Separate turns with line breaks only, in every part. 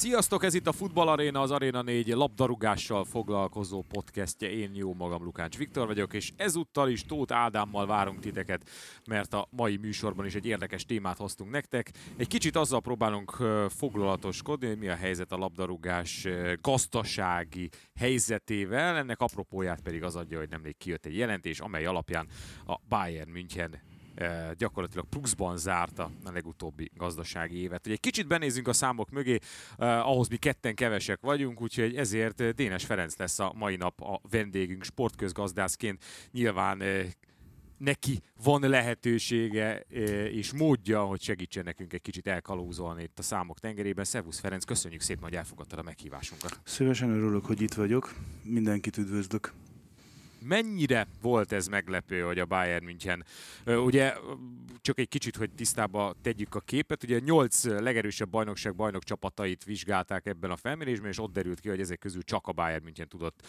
Sziasztok, ez itt a Futball Arena, az Arena 4 labdarúgással foglalkozó podcastje. Én jó magam Lukács Viktor vagyok, és ezúttal is Tóth Ádámmal várunk titeket, mert a mai műsorban is egy érdekes témát hoztunk nektek. Egy kicsit azzal próbálunk foglalatoskodni, hogy mi a helyzet a labdarúgás gazdasági helyzetével. Ennek apropóját pedig az adja, hogy nemrég kijött egy jelentés, amely alapján a Bayern München gyakorlatilag pluszban zárta a legutóbbi gazdasági évet. Ugye egy kicsit benézünk a számok mögé, ahhoz mi ketten kevesek vagyunk, úgyhogy ezért Dénes Ferenc lesz a mai nap a vendégünk sportközgazdászként. Nyilván neki van lehetősége és módja, hogy segítsen nekünk egy kicsit elkalózolni itt a számok tengerében. Szervusz Ferenc, köszönjük szépen, hogy elfogadtad a meghívásunkat.
Szívesen örülök, hogy itt vagyok. Mindenkit üdvözlök
mennyire volt ez meglepő, hogy a Bayern München, ugye csak egy kicsit, hogy tisztába tegyük a képet, ugye nyolc legerősebb bajnokság bajnok csapatait vizsgálták ebben a felmérésben, és ott derült ki, hogy ezek közül csak a Bayern München tudott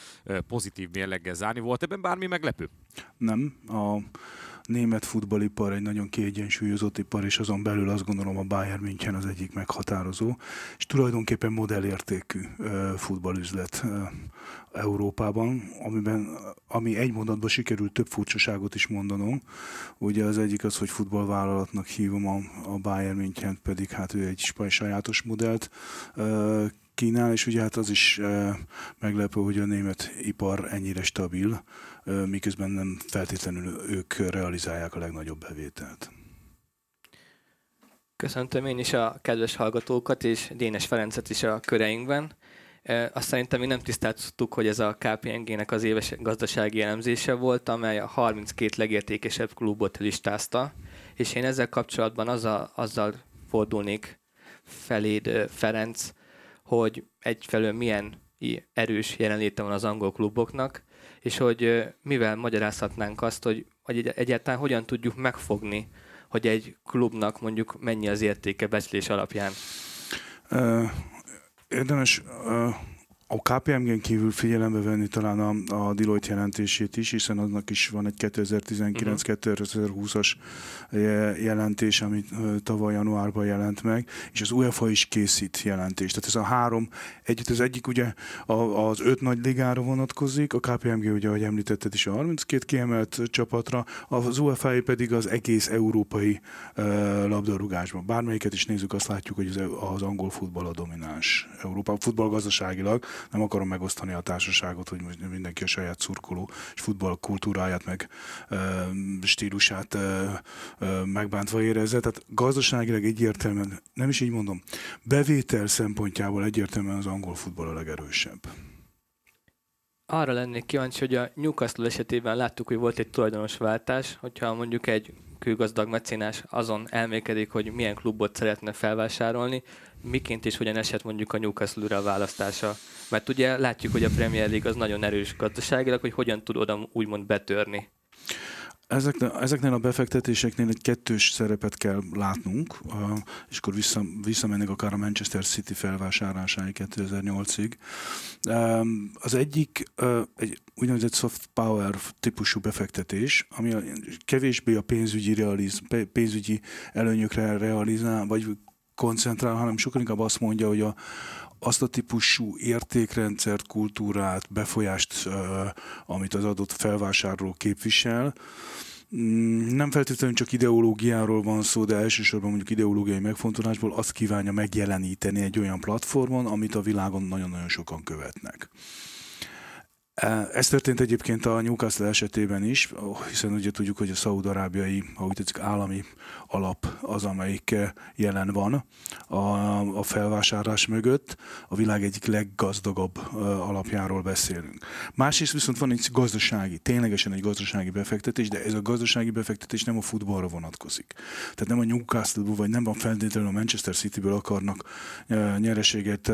pozitív mérleggel zárni. Volt ebben bármi meglepő?
Nem. A német futballipar egy nagyon kiegyensúlyozott ipar, és azon belül azt gondolom a Bayern München az egyik meghatározó, és tulajdonképpen modellértékű futballüzlet Európában, amiben, ami egy mondatban sikerült több furcsaságot is mondanom. Ugye az egyik az, hogy futballvállalatnak hívom a, a Bayern München, pedig hát ő egy sajátos modellt kínál, és ugye hát az is meglepő, hogy a német ipar ennyire stabil, miközben nem feltétlenül ők realizálják a legnagyobb bevételt.
Köszöntöm én is a kedves hallgatókat, és Dénes Ferencet is a köreinkben. Azt szerintem mi nem tisztáztuk, hogy ez a KPNG-nek az éves gazdasági elemzése volt, amely a 32 legértékesebb klubot listázta, és én ezzel kapcsolatban azzal, azzal fordulnék feléd, Ferenc, hogy egyfelől milyen erős jelenléte van az angol kluboknak, és hogy mivel magyarázhatnánk azt, hogy, hogy egyáltalán hogyan tudjuk megfogni, hogy egy klubnak mondjuk mennyi az értéke becslés alapján.
Érdemes a KPMG-n kívül figyelembe venni talán a, a Deloitte jelentését is, hiszen aznak is van egy 2019-2020-as jelentés, ami tavaly januárban jelent meg, és az UEFA is készít jelentést. Tehát ez a három együtt, az egyik ugye az öt nagy ligára vonatkozik, a KPMG ugye, ahogy említetted is a 32 kiemelt csapatra, az UEFA pedig az egész európai uh, labdarúgásban. Bármelyiket is nézzük, azt látjuk, hogy az, angol futball a domináns Európa, futball gazdaságilag, nem akarom megosztani a társaságot, hogy mindenki a saját szurkoló és futball kultúráját meg e, stílusát e, e, megbántva érezze. Tehát gazdaságilag egyértelműen, nem is így mondom, bevétel szempontjából egyértelműen az angol futball a legerősebb.
Arra lennék kíváncsi, hogy a Newcastle esetében láttuk, hogy volt egy tulajdonos váltás, hogyha mondjuk egy külgazdag mecénás azon elmékedik, hogy milyen klubot szeretne felvásárolni, miként és hogyan esett mondjuk a Newcastle-ra a választása. Mert ugye látjuk, hogy a Premier League az nagyon erős gazdaságilag, hogy hogyan tud oda úgymond betörni.
Ezeknél, ezeknél a befektetéseknél egy kettős szerepet kell látnunk, és akkor vissza, visszamennek akár a Manchester City felvásárlásáig 2008-ig. Az egyik egy úgynevezett soft power típusú befektetés, ami kevésbé a pénzügyi, realiz, pénzügyi előnyökre realizál, vagy koncentrál, hanem sokkal inkább azt mondja, hogy a, azt a típusú értékrendszert, kultúrát, befolyást, amit az adott felvásárló képvisel, mm, nem feltétlenül csak ideológiáról van szó, de elsősorban mondjuk ideológiai megfontolásból azt kívánja megjeleníteni egy olyan platformon, amit a világon nagyon-nagyon sokan követnek. Ez történt egyébként a Newcastle esetében is, hiszen ugye tudjuk, hogy a szaúd-arábiai, ha úgy tetszik, állami alap az, amelyik jelen van a, a felvásárlás mögött. A világ egyik leggazdagabb alapjáról beszélünk. Másrészt viszont van egy gazdasági, ténylegesen egy gazdasági befektetés, de ez a gazdasági befektetés nem a futballra vonatkozik. Tehát nem a Newcastle-ból, vagy nem van feltétlenül a Manchester City-ből akarnak nyereséget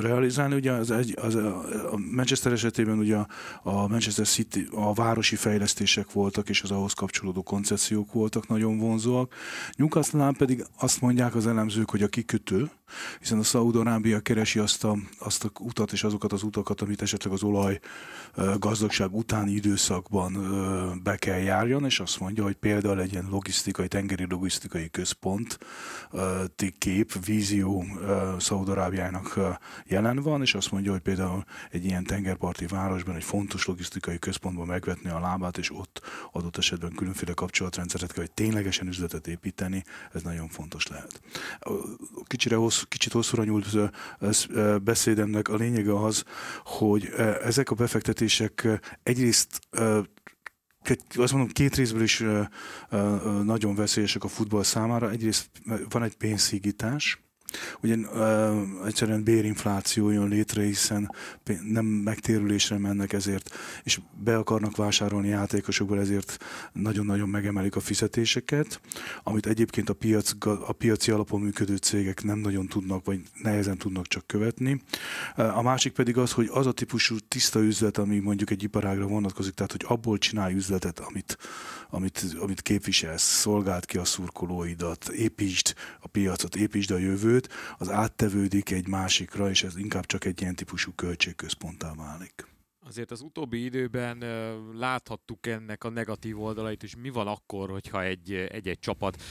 realizálni. Ugye az egy, az, a Manchester esetében ugye a, Manchester City, a városi fejlesztések voltak, és az ahhoz kapcsolódó koncepciók voltak nagyon vonzóak. Newcastle pedig azt mondják az elemzők, hogy a kikötő, hiszen a Szaúd-Arábia keresi azt a, azt a utat és azokat az utakat, amit esetleg az olaj gazdagság utáni időszakban be kell járjon, és azt mondja, hogy például egy ilyen logisztikai, tengeri logisztikai központ kép, vízió Szaúd-Arábiának jelen van, és azt mondja, hogy például egy ilyen tengerparti városban, egy fontos logisztikai központban megvetni a lábát, és ott adott esetben különféle kapcsolatrendszeret kell, hogy ténylegesen üzletet építeni, ez nagyon fontos lehet. Kicsire hossz, kicsit hosszúra nyúlt beszédemnek a lényege az, hogy ezek a befektetések egyrészt azt mondom, két részből is nagyon veszélyesek a futball számára. Egyrészt van egy pénzhígítás, Ugye uh, egyszerűen bérinfláció jön létre, hiszen nem megtérülésre mennek ezért, és be akarnak vásárolni játékosokból, ezért nagyon-nagyon megemelik a fizetéseket, amit egyébként a, piac, a piaci alapon működő cégek nem nagyon tudnak, vagy nehezen tudnak csak követni. A másik pedig az, hogy az a típusú tiszta üzlet, ami mondjuk egy iparágra vonatkozik, tehát hogy abból csinálj üzletet, amit, amit, amit képviselsz, szolgált ki a szurkolóidat, építsd a piacot, építsd a jövőt, az áttevődik egy másikra, és ez inkább csak egy ilyen típusú költségközponttá válik.
Azért az utóbbi időben láthattuk ennek a negatív oldalait, és mi van akkor, hogyha egy, egy-egy csapat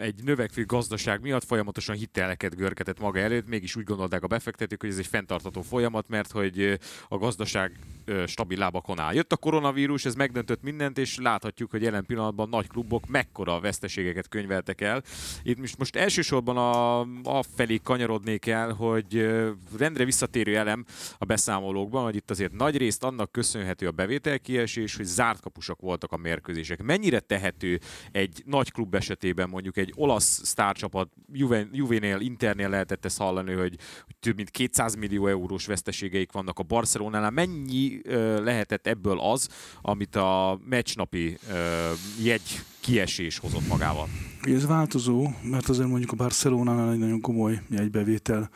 egy növekvő gazdaság miatt folyamatosan hiteleket görgetett maga előtt, mégis úgy gondolták a befektetők, hogy ez egy fenntartató folyamat, mert hogy a gazdaság stabil lábakon áll. Jött a koronavírus, ez megdöntött mindent, és láthatjuk, hogy jelen pillanatban nagy klubok mekkora veszteségeket könyveltek el. Itt most, most elsősorban a, a felé kanyarodnék el, hogy rendre visszatérő elem a beszámolókban, hogy itt azért nagy részt annak köszönhető a bevételkiesés, hogy zárt kapusok voltak a mérkőzések. Mennyire tehető egy nagy klub esetében mondjuk egy olasz sztárcsapat, Juvenél, Internél lehetett ezt hallani, hogy, hogy több mint 200 millió eurós veszteségeik vannak a Barcelonánál. Mennyi lehetett ebből az, amit a meccsnapi jegy kiesés hozott magával?
Ez változó, mert azért mondjuk a Barcelonánál egy nagyon komoly jegybevétel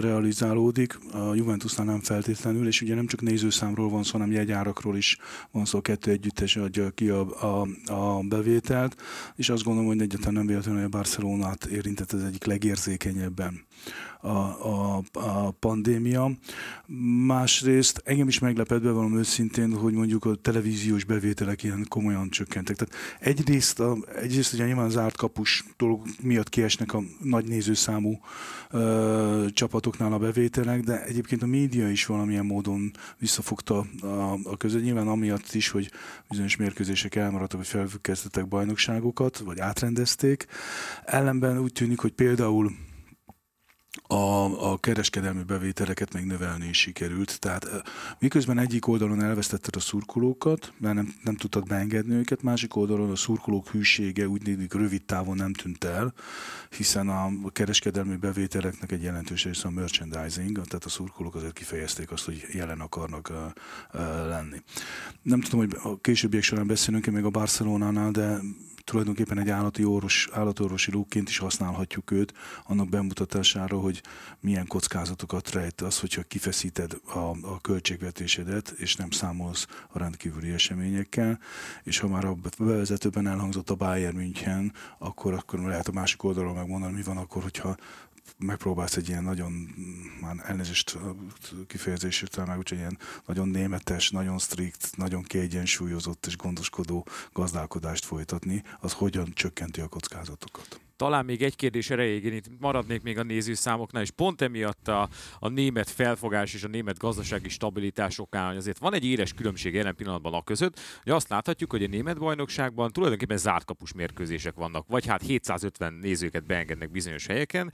realizálódik, a Juventusnál nem feltétlenül, és ugye nem csak nézőszámról van szó, hanem jegyárakról is van szó, a kettő együttes adja ki a, a, a bevételt, és azt gondolom, hogy egyáltalán nem véletlenül, hogy a Barcelonát érintett az egyik legérzékenyebben a, a, a pandémia. Másrészt engem is meglepett be valami őszintén, hogy mondjuk a televíziós bevételek ilyen komolyan csökkentek. Tehát egyrészt, a, egyrészt ugye nyilván az zárt kapus dolog miatt kiesnek a nagy nézőszámú ö, csapatoknál a bevételek, de egyébként a média is valamilyen módon visszafogta a, a között. Nyilván amiatt is, hogy bizonyos mérkőzések elmaradtak, vagy felfüggesztettek bajnokságokat, vagy átrendezték. Ellenben úgy tűnik, hogy például a, a kereskedelmi bevételeket még növelni is sikerült. Tehát miközben egyik oldalon elvesztetted a szurkolókat, mert nem, nem tudtad beengedni őket, másik oldalon a szurkolók hűsége úgy nézik rövid távon nem tűnt el, hiszen a kereskedelmi bevételeknek egy jelentős része a merchandising, tehát a szurkolók azért kifejezték azt, hogy jelen akarnak uh, uh, lenni. Nem tudom, hogy a későbbiek során beszélünk-e még a Barcelonánál, de tulajdonképpen egy állati orvos, állatorvosi lóként is használhatjuk őt annak bemutatására, hogy milyen kockázatokat rejt az, hogyha kifeszíted a, a költségvetésedet, és nem számolsz a rendkívüli eseményekkel, és ha már a bevezetőben elhangzott a Bayern München, akkor, akkor lehet a másik oldalról megmondani, mi van akkor, hogyha megpróbálsz egy ilyen nagyon, már elnézést kifejezését meg, úgyhogy ilyen nagyon németes, nagyon strikt, nagyon kiegyensúlyozott és gondoskodó gazdálkodást folytatni, az hogyan csökkenti a kockázatokat
talán még egy kérdés erejéig, én itt maradnék még a nézőszámoknál, és pont emiatt a, a német felfogás és a német gazdasági stabilitás okán, azért van egy éles különbség jelen pillanatban a között, hogy azt láthatjuk, hogy a német bajnokságban tulajdonképpen zárt kapus mérkőzések vannak, vagy hát 750 nézőket beengednek bizonyos helyeken,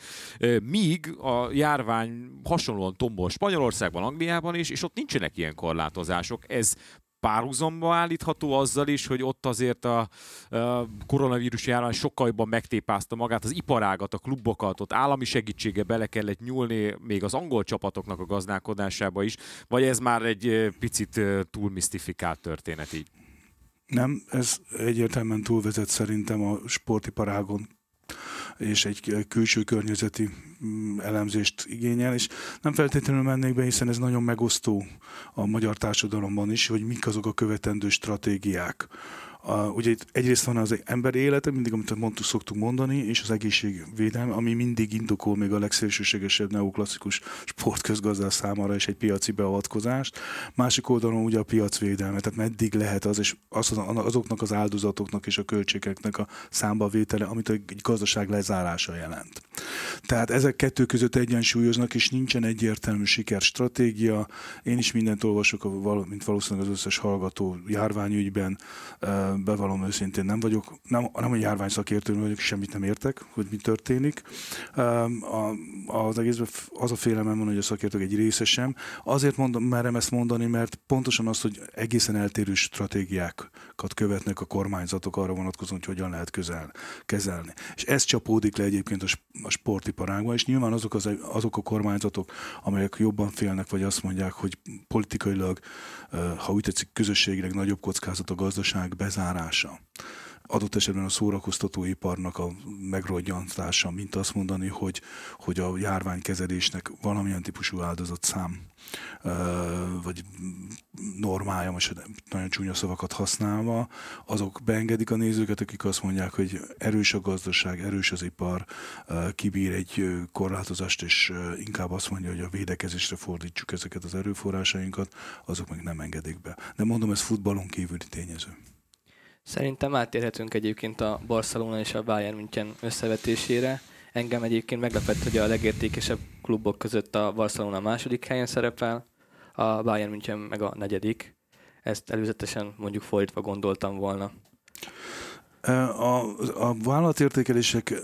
míg a járvány hasonlóan tombol Spanyolországban, Angliában is, és ott nincsenek ilyen korlátozások. Ez párhuzamba állítható azzal is, hogy ott azért a, a koronavírus járvány sokkal jobban megtépázta magát, az iparágat, a klubokat, ott állami segítsége bele kellett nyúlni még az angol csapatoknak a gazdálkodásába is, vagy ez már egy picit túl misztifikált történet így?
Nem, ez egyértelműen túlvezet szerintem a sportiparágon és egy külső környezeti mm, elemzést igényel, és nem feltétlenül mennék be, hiszen ez nagyon megosztó a magyar társadalomban is, hogy mik azok a követendő stratégiák, a, ugye itt egyrészt van az ember élete, mindig amit mondtuk, szoktuk mondani, és az egészségvédelme, ami mindig indokol még a legszélsőségesebb neoklasszikus sportközgazdás számára is egy piaci beavatkozást. Másik oldalon ugye a piacvédelme, tehát meddig lehet az, és az, azoknak az áldozatoknak és a költségeknek a számbavétele, amit egy gazdaság lezárása jelent. Tehát ezek kettő között egyensúlyoznak, és nincsen egyértelmű sikerstratégia. Én is mindent olvasok, mint valószínűleg az összes hallgató járványügyben, bevallom őszintén nem vagyok, nem, nem a járvány szakértő vagyok, semmit nem értek, hogy mi történik. Az egészben az a félelmem van, hogy a szakértők egy része sem. Azért mondom, merem ezt mondani, mert pontosan az, hogy egészen eltérő stratégiákat követnek a kormányzatok arra vonatkozóan, hogy hogyan lehet közel, kezelni. És ez csapódik le egyébként a, sportiparágban, és nyilván azok, az, azok a kormányzatok, amelyek jobban félnek, vagy azt mondják, hogy politikailag, ha úgy tetszik, közösségileg nagyobb kockázat a gazdaság bezárása adott esetben a szórakoztatóiparnak a megrodjantása, mint azt mondani, hogy, hogy a járványkezelésnek valamilyen típusú áldozatszám vagy normája, most nagyon csúnya szavakat használva, azok beengedik a nézőket, akik azt mondják, hogy erős a gazdaság, erős az ipar, kibír egy korlátozást, és inkább azt mondja, hogy a védekezésre fordítsuk ezeket az erőforrásainkat, azok meg nem engedik be. De mondom, ez futballon kívüli tényező.
Szerintem átérhetünk egyébként a Barcelona és a Bayern München összevetésére. Engem egyébként meglepett, hogy a legértékesebb klubok között a Barcelona második helyen szerepel, a Bayern München meg a negyedik. Ezt előzetesen mondjuk fordítva gondoltam volna.
A, a vállalatértékelések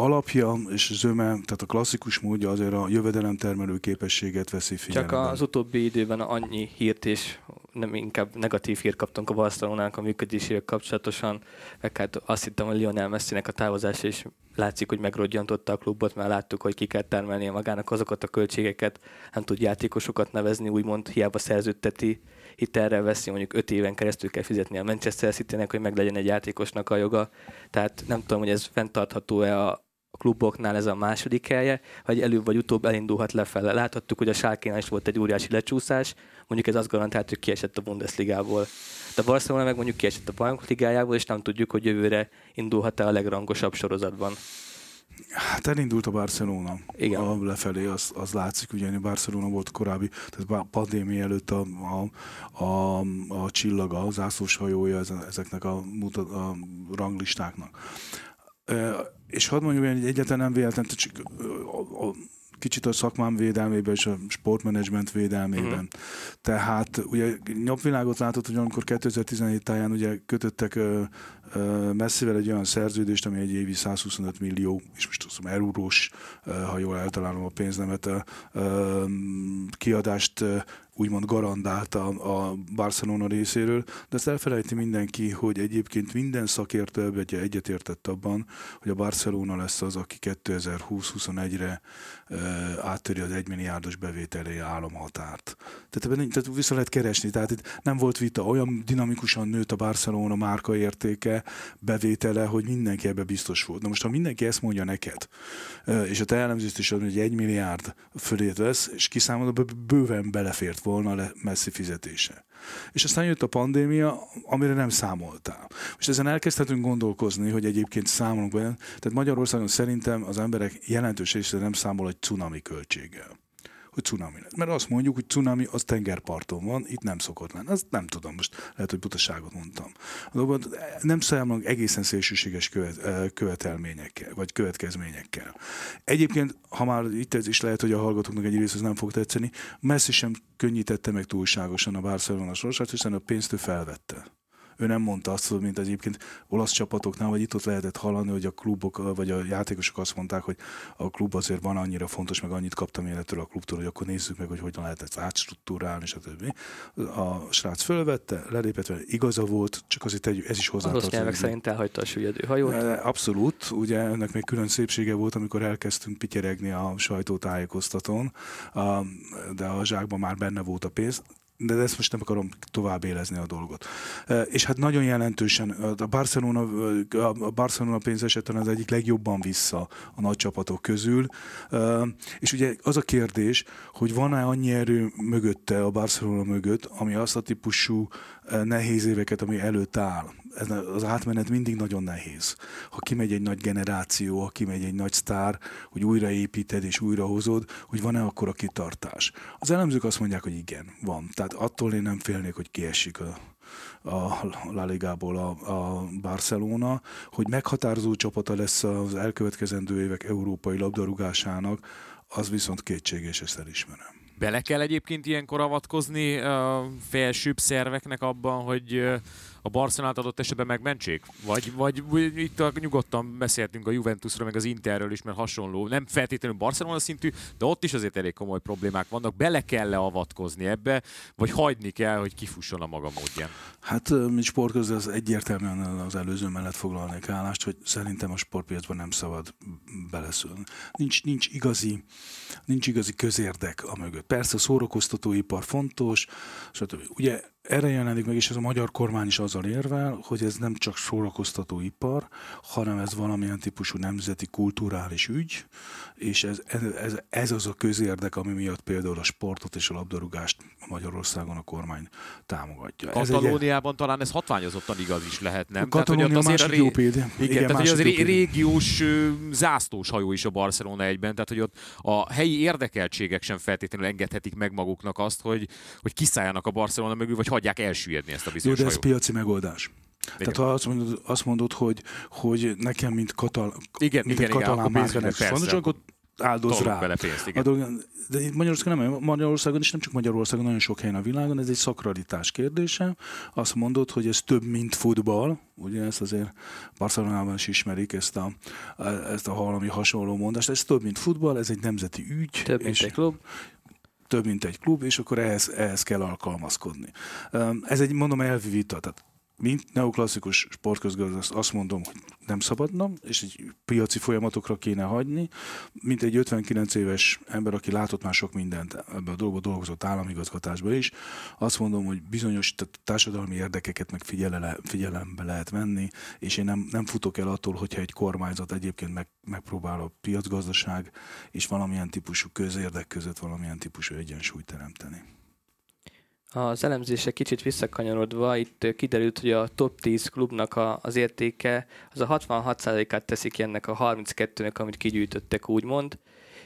alapja és zöme, tehát a klasszikus módja azért a jövedelemtermelő képességet veszi figyelembe.
Csak az utóbbi időben annyi hírt és nem inkább negatív hírt kaptunk a Barcelonának a működésével kapcsolatosan, meg hát azt hittem, hogy Lionel Messi-nek a távozása is látszik, hogy megrodjantotta a klubot, mert láttuk, hogy ki kell termelnie magának azokat a költségeket, nem tud játékosokat nevezni, úgymond hiába szerződteti, itt erre veszi, mondjuk öt éven keresztül kell fizetni a Manchester City-nek, hogy meglegyen egy játékosnak a joga. Tehát nem tudom, hogy ez fenntartható-e a, kluboknál ez a második helye, vagy előbb vagy utóbb elindulhat lefele. Láthattuk, hogy a Sárkénál is volt egy óriási lecsúszás, mondjuk ez azt garantált, hogy kiesett a Bundesligából. De a Barcelona meg mondjuk kiesett a Bajnok Ligájából, és nem tudjuk, hogy jövőre indulhat-e a legrangosabb sorozatban.
Hát elindult a Barcelona Igen. A lefelé, az, az látszik, ugye a Barcelona volt korábbi, tehát a pandémia előtt a, a, a, a csillaga, a zászlós hajója ezeknek a, a ranglistáknak és hadd mondjuk, hogy egyetlen nem véletlen, csak a, a, kicsit a szakmám védelmében és a sportmenedzsment védelmében. Uh-huh. Tehát ugye nyomvilágot látott, hogy amikor 2017 táján ugye kötöttek uh, uh, messzivel egy olyan szerződést, ami egy évi 125 millió, és most azt mondom, eurós, uh, ha jól eltalálom a pénznemet, uh, kiadást uh, úgymond garantálta a Barcelona részéről, de ezt elfelejti mindenki, hogy egyébként minden szakértő ebbe egyetértett abban, hogy a Barcelona lesz az, aki 2020-21-re áttöri az 1 milliárdos bevételi államhatárt. Tehát, ebben, tehát vissza lehet keresni, tehát itt nem volt vita, olyan dinamikusan nőtt a Barcelona márka értéke, bevétele, hogy mindenki ebbe biztos volt. Na most, ha mindenki ezt mondja neked, és a te elemzést is hogy 1 milliárd fölé vesz, és kiszámolod, bőven belefért volna le messzi fizetése. És aztán jött a pandémia, amire nem számoltál. Most ezen elkezdhetünk gondolkozni, hogy egyébként számolunk be. Tehát Magyarországon szerintem az emberek jelentős része nem számol egy cunami költséggel hogy cunami lesz. Mert azt mondjuk, hogy cunami az tengerparton van, itt nem szokott lenni. Azt nem tudom, most lehet, hogy butaságot mondtam. Nem számolunk egészen szélsőséges követ, követelményekkel, vagy következményekkel. Egyébként, ha már itt ez is lehet, hogy a hallgatóknak egy rész nem fog tetszeni, messzi sem könnyítette meg túlságosan a Barcelona sorsát, hiszen a pénzt ő felvette ő nem mondta azt, mint egyébként olasz csapatoknál, vagy itt ott lehetett hallani, hogy a klubok, vagy a játékosok azt mondták, hogy a klub azért van annyira fontos, meg annyit kaptam én ettől a klubtól, hogy akkor nézzük meg, hogy hogyan lehet ezt átstruktúrálni, stb. A srác fölvette, lelépett igaza volt, csak azért egy, ez is hozzá.
Az szerint elhagyta a süllyedő hajót.
Abszolút, ugye ennek még külön szépsége volt, amikor elkezdtünk pityeregni a sajtótájékoztatón, de a zsákban már benne volt a pénz de ezt most nem akarom tovább élezni a dolgot. És hát nagyon jelentősen a Barcelona, a Barcelona pénzeseten az egyik legjobban vissza a nagy csapatok közül. És ugye az a kérdés, hogy van-e annyi erő mögötte, a Barcelona mögött, ami azt a típusú nehéz éveket, ami előtt áll. Az átmenet mindig nagyon nehéz. Ha kimegy egy nagy generáció, ha kimegy egy nagy sztár, hogy újraépíted és újrahozod, hogy van-e akkor a kitartás. Az elemzők azt mondják, hogy igen, van. Tehát attól én nem félnék, hogy kiesik a, a La Ligából a, a Barcelona, hogy meghatározó csapata lesz az elkövetkezendő évek európai labdarúgásának, az viszont kétséges, ezt elismerem.
Bele kell egyébként ilyenkor avatkozni a felsőbb szerveknek abban, hogy a Barcelonát adott esetben megmentsék? Vagy, vagy itt a, nyugodtan beszéltünk a Juventusról, meg az Interről is, mert hasonló. Nem feltétlenül Barcelona szintű, de ott is azért elég komoly problémák vannak. Bele kell -e avatkozni ebbe, vagy hagyni kell, hogy kifusson a maga módján?
Hát, mint sportközül az egyértelműen az előző mellett foglalnék állást, hogy szerintem a sportpiacban nem szabad beleszólni. Nincs, nincs, igazi, nincs igazi közérdek a mögött. Persze a szórakoztatóipar fontos, stb. Ugye erre jelenik meg, és ez a magyar kormány is azzal érvel, hogy ez nem csak szórakoztató ipar, hanem ez valamilyen típusú nemzeti kulturális ügy, és ez, ez, ez az a közérdek, ami miatt például a sportot és a labdarúgást Magyarországon a kormány támogatja.
Katalóniában egy... talán ez hatványozottan igaz is lehet, nem?
Katalónia tehát, hogy azért jó példa.
Igen, igen tehát hogy az ré- régiós zászlós hajó is a Barcelona egyben, tehát hogy ott a helyi érdekeltségek sem feltétlenül engedhetik meg maguknak azt, hogy, hogy kiszálljanak a Barcelona mögül, vagy hagyják elsüllyedni ezt a bizonyos
Jó, de ez hajót. piaci megoldás. Igen. Tehát ha azt mondod, azt mondod hogy, hogy nekem, mint, katal,
igen,
mint
igen,
egy katalán
márkának
fontos, akkor áldoz rá.
Bele pénzt, igen. A
de itt Magyarországon nem, Magyarországon is nem csak Magyarországon, nagyon sok helyen a világon, ez egy szakralitás kérdése. Azt mondod, hogy ez több, mint futball, ugye ezt azért Barcelonában is ismerik ezt a, ezt a valami hasonló mondást. Ez több, mint futball, ez egy nemzeti ügy.
Több, mint egy klub
több, mint egy klub, és akkor ehhez, ehhez kell alkalmazkodni. Ez egy, mondom, elvi vita, tehát mint neoklasszikus sportközgazdász azt mondom, hogy nem szabadna, és egy piaci folyamatokra kéne hagyni, mint egy 59 éves ember, aki látott már sok mindent ebbe a dolgba dolgozott államigazgatásba is, azt mondom, hogy bizonyos társadalmi érdekeket meg figyelembe lehet venni, és én nem, nem futok el attól, hogyha egy kormányzat egyébként meg, megpróbál a piacgazdaság és valamilyen típusú közérdek között valamilyen típusú egyensúlyt teremteni.
Az elemzése kicsit visszakanyarodva, itt kiderült, hogy a top 10 klubnak a, az értéke az a 66%-át teszik ennek a 32-nek, amit kigyűjtöttek úgymond,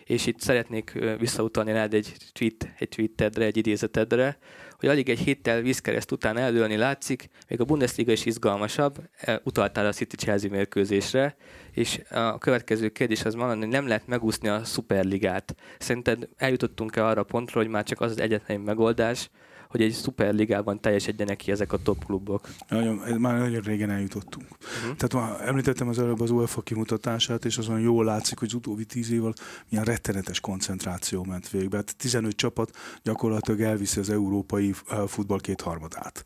és itt szeretnék visszautalni rád egy, tweet, egy tweetedre, egy idézetedre, hogy alig egy héttel vízkereszt után eldőlni látszik, még a Bundesliga is izgalmasabb, e, utaltál a City Chelsea mérkőzésre, és a következő kérdés az mondani, hogy nem lehet megúszni a Superligát. Szerinted eljutottunk-e arra pontra, hogy már csak az az egyetlen megoldás, hogy egy szuperligában teljesedjenek ki ezek a top klubok.
Nagyon, már nagyon régen eljutottunk. Uh-huh. Tehát már említettem az előbb az UEFA kimutatását, és azon jól látszik, hogy az utóbbi tíz év alatt milyen rettenetes koncentráció ment végbe. Hát 15 csapat gyakorlatilag elviszi az európai futball kétharmadát.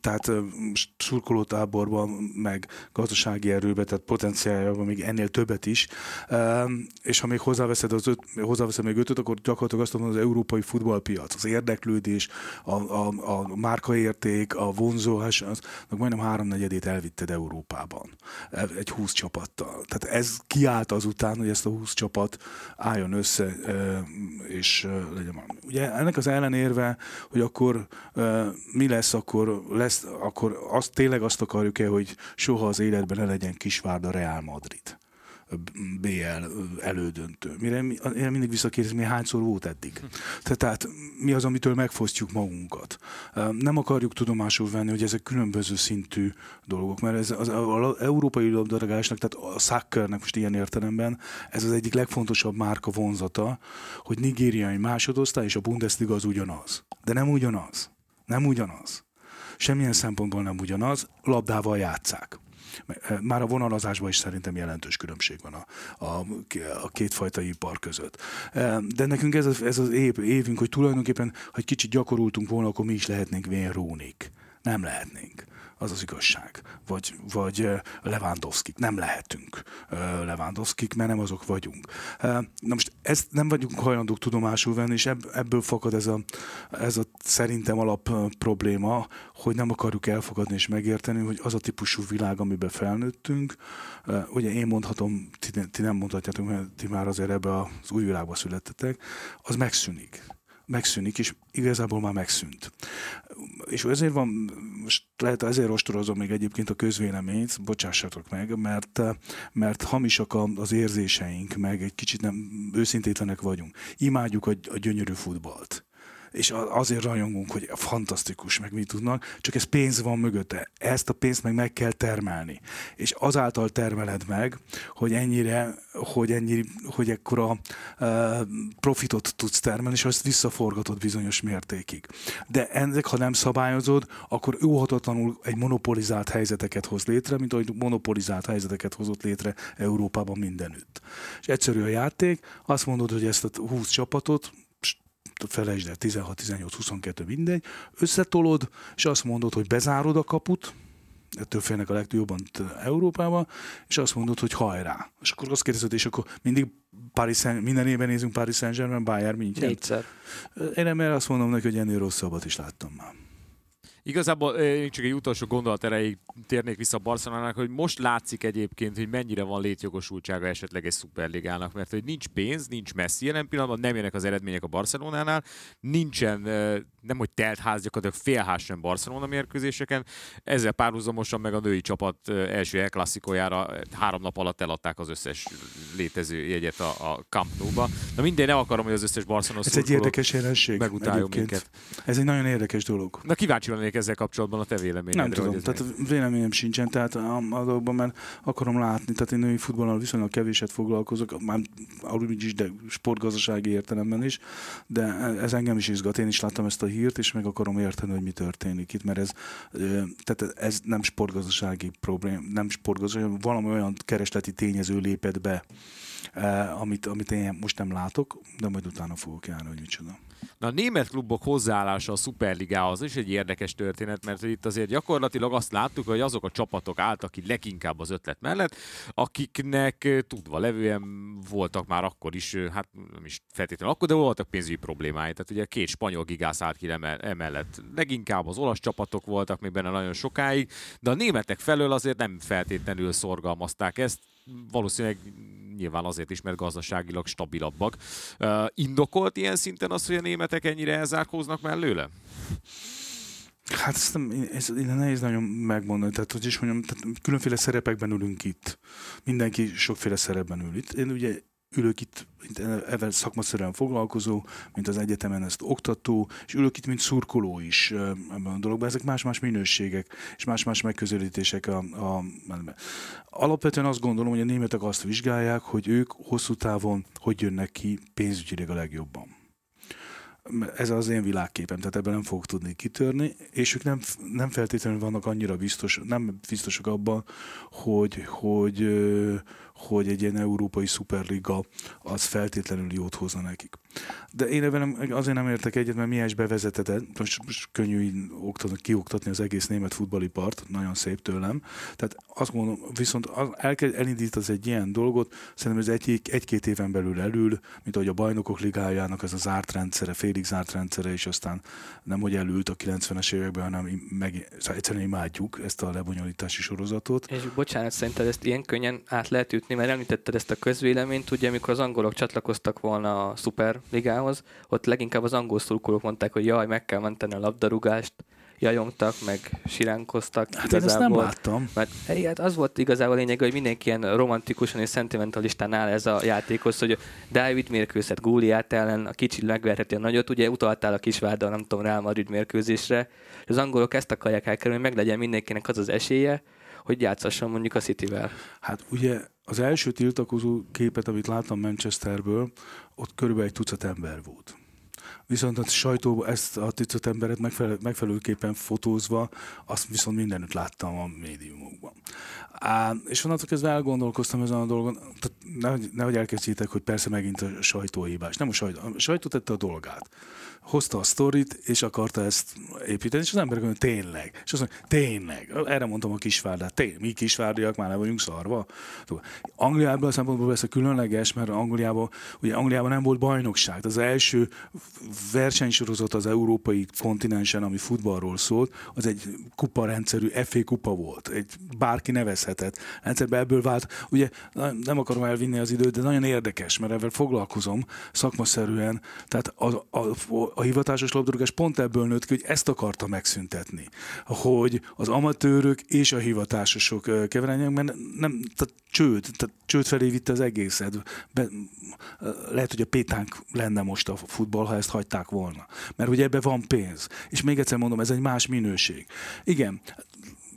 Tehát szurkolótáborban, meg gazdasági erőben, tehát potenciáljában még ennél többet is. És ha még hozzáveszed, az öt, hozzáveszed még ötöt, akkor gyakorlatilag azt mondom, az európai futballpiac, az érde érdeklődés, a, a, a márkaérték, a vonzóhás, aznak majdnem háromnegyedét elvitted Európában. Egy 20 csapattal. Tehát ez kiállt azután, hogy ezt a 20 csapat álljon össze, és legyen valami. Ugye ennek az ellenérve, hogy akkor mi lesz, akkor lesz, akkor azt, tényleg azt akarjuk-e, hogy soha az életben ne legyen Kisvárda Real Madrid. BL elődöntő. Mire én mindig visszakérdezem, mi hányszor volt eddig. Tehát mi az, amitől megfosztjuk magunkat. Nem akarjuk tudomásul venni, hogy ezek különböző szintű dolgok, mert ez az, az európai labdarúgásnak, tehát a szakkernek most ilyen értelemben, ez az egyik legfontosabb márka vonzata, hogy nigériai másodosztály és a Bundesliga az ugyanaz. De nem ugyanaz. Nem ugyanaz. Semmilyen szempontból nem ugyanaz, labdával játszák. Már a vonalazásban is szerintem jelentős különbség van a, a, a kétfajta ipar között. De nekünk ez ez az év, évünk, hogy tulajdonképpen, ha egy kicsit gyakorultunk volna, akkor mi is lehetnénk vén rónik. Nem lehetnénk. Az az igazság. Vagy, vagy Lewandowski. Nem lehetünk Lewandowski, mert nem azok vagyunk. Na most ezt nem vagyunk hajlandók tudomásul venni, és ebből fakad ez a, ez a szerintem alap probléma, hogy nem akarjuk elfogadni és megérteni, hogy az a típusú világ, amiben felnőttünk, ugye én mondhatom, ti, ti nem mondhatjátok, mert ti már azért ebbe az új világba születtetek, az megszűnik megszűnik, és igazából már megszűnt. És ezért van, most lehet ezért ostorozom még egyébként a közvéleményt, bocsássatok meg, mert, mert hamisak az érzéseink, meg egy kicsit nem őszintétlenek vagyunk. Imádjuk a, a gyönyörű futballt és azért rajongunk, hogy fantasztikus, meg mit tudnak, csak ez pénz van mögötte. Ezt a pénzt meg meg kell termelni. És azáltal termeled meg, hogy ennyire, hogy ennyi, hogy ekkora uh, profitot tudsz termelni, és azt visszaforgatod bizonyos mértékig. De ennek, ha nem szabályozod, akkor óhatatlanul egy monopolizált helyzeteket hoz létre, mint ahogy monopolizált helyzeteket hozott létre Európában mindenütt. És egyszerű a játék, azt mondod, hogy ezt a 20 csapatot felejtsd el, 16, 18, 22, mindegy, összetolod, és azt mondod, hogy bezárod a kaput, ettől félnek a legtöbben Európában, és azt mondod, hogy hajrá. És akkor azt kérdezed, és akkor mindig Paris Saint, minden évben nézünk Paris Saint-Germain, Bayern München.
Négyszer.
Én nem azt mondom neki, hogy ennél rosszabbat is láttam már.
Igazából én csak egy utolsó gondolat erejéig térnék vissza a Barcelonának, hogy most látszik egyébként, hogy mennyire van létjogosultsága esetleg egy szuperligának, mert hogy nincs pénz, nincs messzi jelen pillanatban, nem jönnek az eredmények a Barcelonánál, nincsen, nem hogy telt ház, gyakorlatilag félház sem Barcelona mérkőzéseken, ezzel párhuzamosan meg a női csapat első El három nap alatt eladták az összes létező jegyet a, a Camp Nou-ba. Na minden, nem akarom, hogy az összes Barcelona
Ez egy érdekes jelenség.
Megutáljon minket.
Ez egy nagyon érdekes dolog.
Na kíváncsi lennék lennék ezzel kapcsolatban a te véleményedre.
Nem tudom, tehát meg... véleményem sincsen, tehát a, a dolgokban, mert akarom látni, tehát én női futballal viszonylag kevéset foglalkozok, már úgy is, de sportgazdasági értelemben is, de ez engem is izgat, én is láttam ezt a hírt, és meg akarom érteni, hogy mi történik itt, mert ez, tehát ez nem sportgazdasági problém, nem sportgazdasági, valami olyan keresleti tényező lépett be, amit, amit én most nem látok, de majd utána fogok járni, hogy micsoda.
Na a német klubok hozzáállása a Superligához is egy érdekes történet, mert itt azért gyakorlatilag azt láttuk, hogy azok a csapatok álltak ki leginkább az ötlet mellett, akiknek tudva levően voltak már akkor is, hát nem is feltétlenül akkor, de voltak pénzügyi problémái. Tehát ugye két spanyol gigász állt ki emellett. Leginkább az olasz csapatok voltak még benne nagyon sokáig, de a németek felől azért nem feltétlenül szorgalmazták ezt, valószínűleg nyilván azért is, mert gazdaságilag stabilabbak. Indokolt ilyen szinten az, hogy a németek ennyire elzárkóznak mellőle?
Hát ezt nem, ez, ez nehéz nagyon megmondani, tehát hogy is mondjam, tehát különféle szerepekben ülünk itt. Mindenki sokféle szerepben ül itt. Én ugye ülök itt, mint ebben szakmaszerűen foglalkozó, mint az egyetemen ezt oktató, és ülök itt, mint szurkoló is ebben a dologban. Ezek más-más minőségek, és más-más megközelítések. A, a, alapvetően azt gondolom, hogy a németek azt vizsgálják, hogy ők hosszú távon hogy jönnek ki pénzügyileg a legjobban ez az én világképem, tehát ebben nem fogok tudni kitörni, és ők nem, nem feltétlenül vannak annyira biztos, nem biztosak abban, hogy, hogy, hogy egy ilyen európai szuperliga az feltétlenül jót hozna nekik. De én ebben azért nem értek egyet, mert mihez bevezeted, most, most könnyű oktatni, kioktatni az egész német futballipart, nagyon szép tőlem. Tehát azt mondom, viszont el kell elindítasz egy ilyen dolgot, szerintem ez egy, egy-két éven belül elül, mint ahogy a bajnokok ligájának ez a zárt rendszere, félig zárt rendszere, és aztán nem hogy elült a 90-es években, hanem meg, szóval egyszerűen imádjuk ezt a lebonyolítási sorozatot.
És bocsánat, szerinted ezt ilyen könnyen át lehet ütni, mert említetted ezt a közvéleményt, ugye amikor az angolok csatlakoztak volna a Superligához, ott leginkább az angol szurkolók mondták, hogy jaj, meg kell menteni a labdarúgást, jajongtak, meg siránkoztak.
Hát igazából, én ezt nem láttam.
Mert hát az volt igazából a lényeg, hogy mindenki ilyen romantikusan és szentimentalistán áll ez a játékhoz, hogy David mérkőzhet Góliát ellen, a kicsi megverheti a nagyot, ugye utaltál a kisvárda, nem tudom, Real Madrid mérkőzésre. Az angolok ezt akarják elkerülni, hogy meglegyen mindenkinek az az esélye, hogy játszasson mondjuk a Cityvel.
Hát ugye az első tiltakozó képet, amit láttam Manchesterből, ott körülbelül egy tucat ember volt. Viszont a sajtóban ezt a tucat emberet megfelelő, megfelelőképpen fotózva, azt viszont mindenütt láttam a médiumokban. Á, és onnantól kezdve elgondolkoztam ezen a dolgon, tehát nehogy, nehogy elkezdjétek, hogy persze megint a sajtó hibás. Nem a sajtó, a sajtó tette a dolgát hozta a sztorit, és akarta ezt építeni, és az emberek mondja, tényleg. És azt mondja, tényleg. Erre mondtam a kisvárdát. Tényleg, mi kisvárdiak már le vagyunk szarva. Angliában a szempontból a különleges, mert Angliában, ugye Angliában nem volt bajnokság. Az első versenysorozat az európai kontinensen, ami futballról szólt, az egy kuparendszerű FA kupa volt. Egy bárki nevezhetett. Rendszerben ebből vált. Ugye nem akarom elvinni az időt, de nagyon érdekes, mert ebben foglalkozom szakmaszerűen. Tehát a, a, a hivatásos labdarúgás pont ebből nőtt ki, hogy ezt akarta megszüntetni. Hogy az amatőrök és a hivatásosok keveredjenek, mert nem, tehát csőd, tehát csőd felé vitte az egészet. Be, lehet, hogy a pétánk lenne most a futball, ha ezt hagyták volna. Mert ugye ebbe van pénz. És még egyszer mondom, ez egy más minőség. Igen,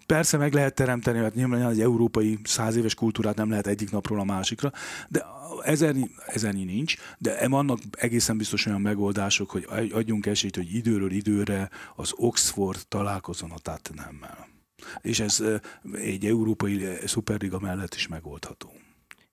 Persze meg lehet teremteni, mert nyilván egy európai száz éves kultúrát nem lehet egyik napról a másikra, de ezernyi, ezernyi nincs, de vannak egészen biztos olyan megoldások, hogy adjunk esélyt, hogy időről időre az Oxford találkozon a Tottenhammel. És ez egy európai szuperliga mellett is megoldható.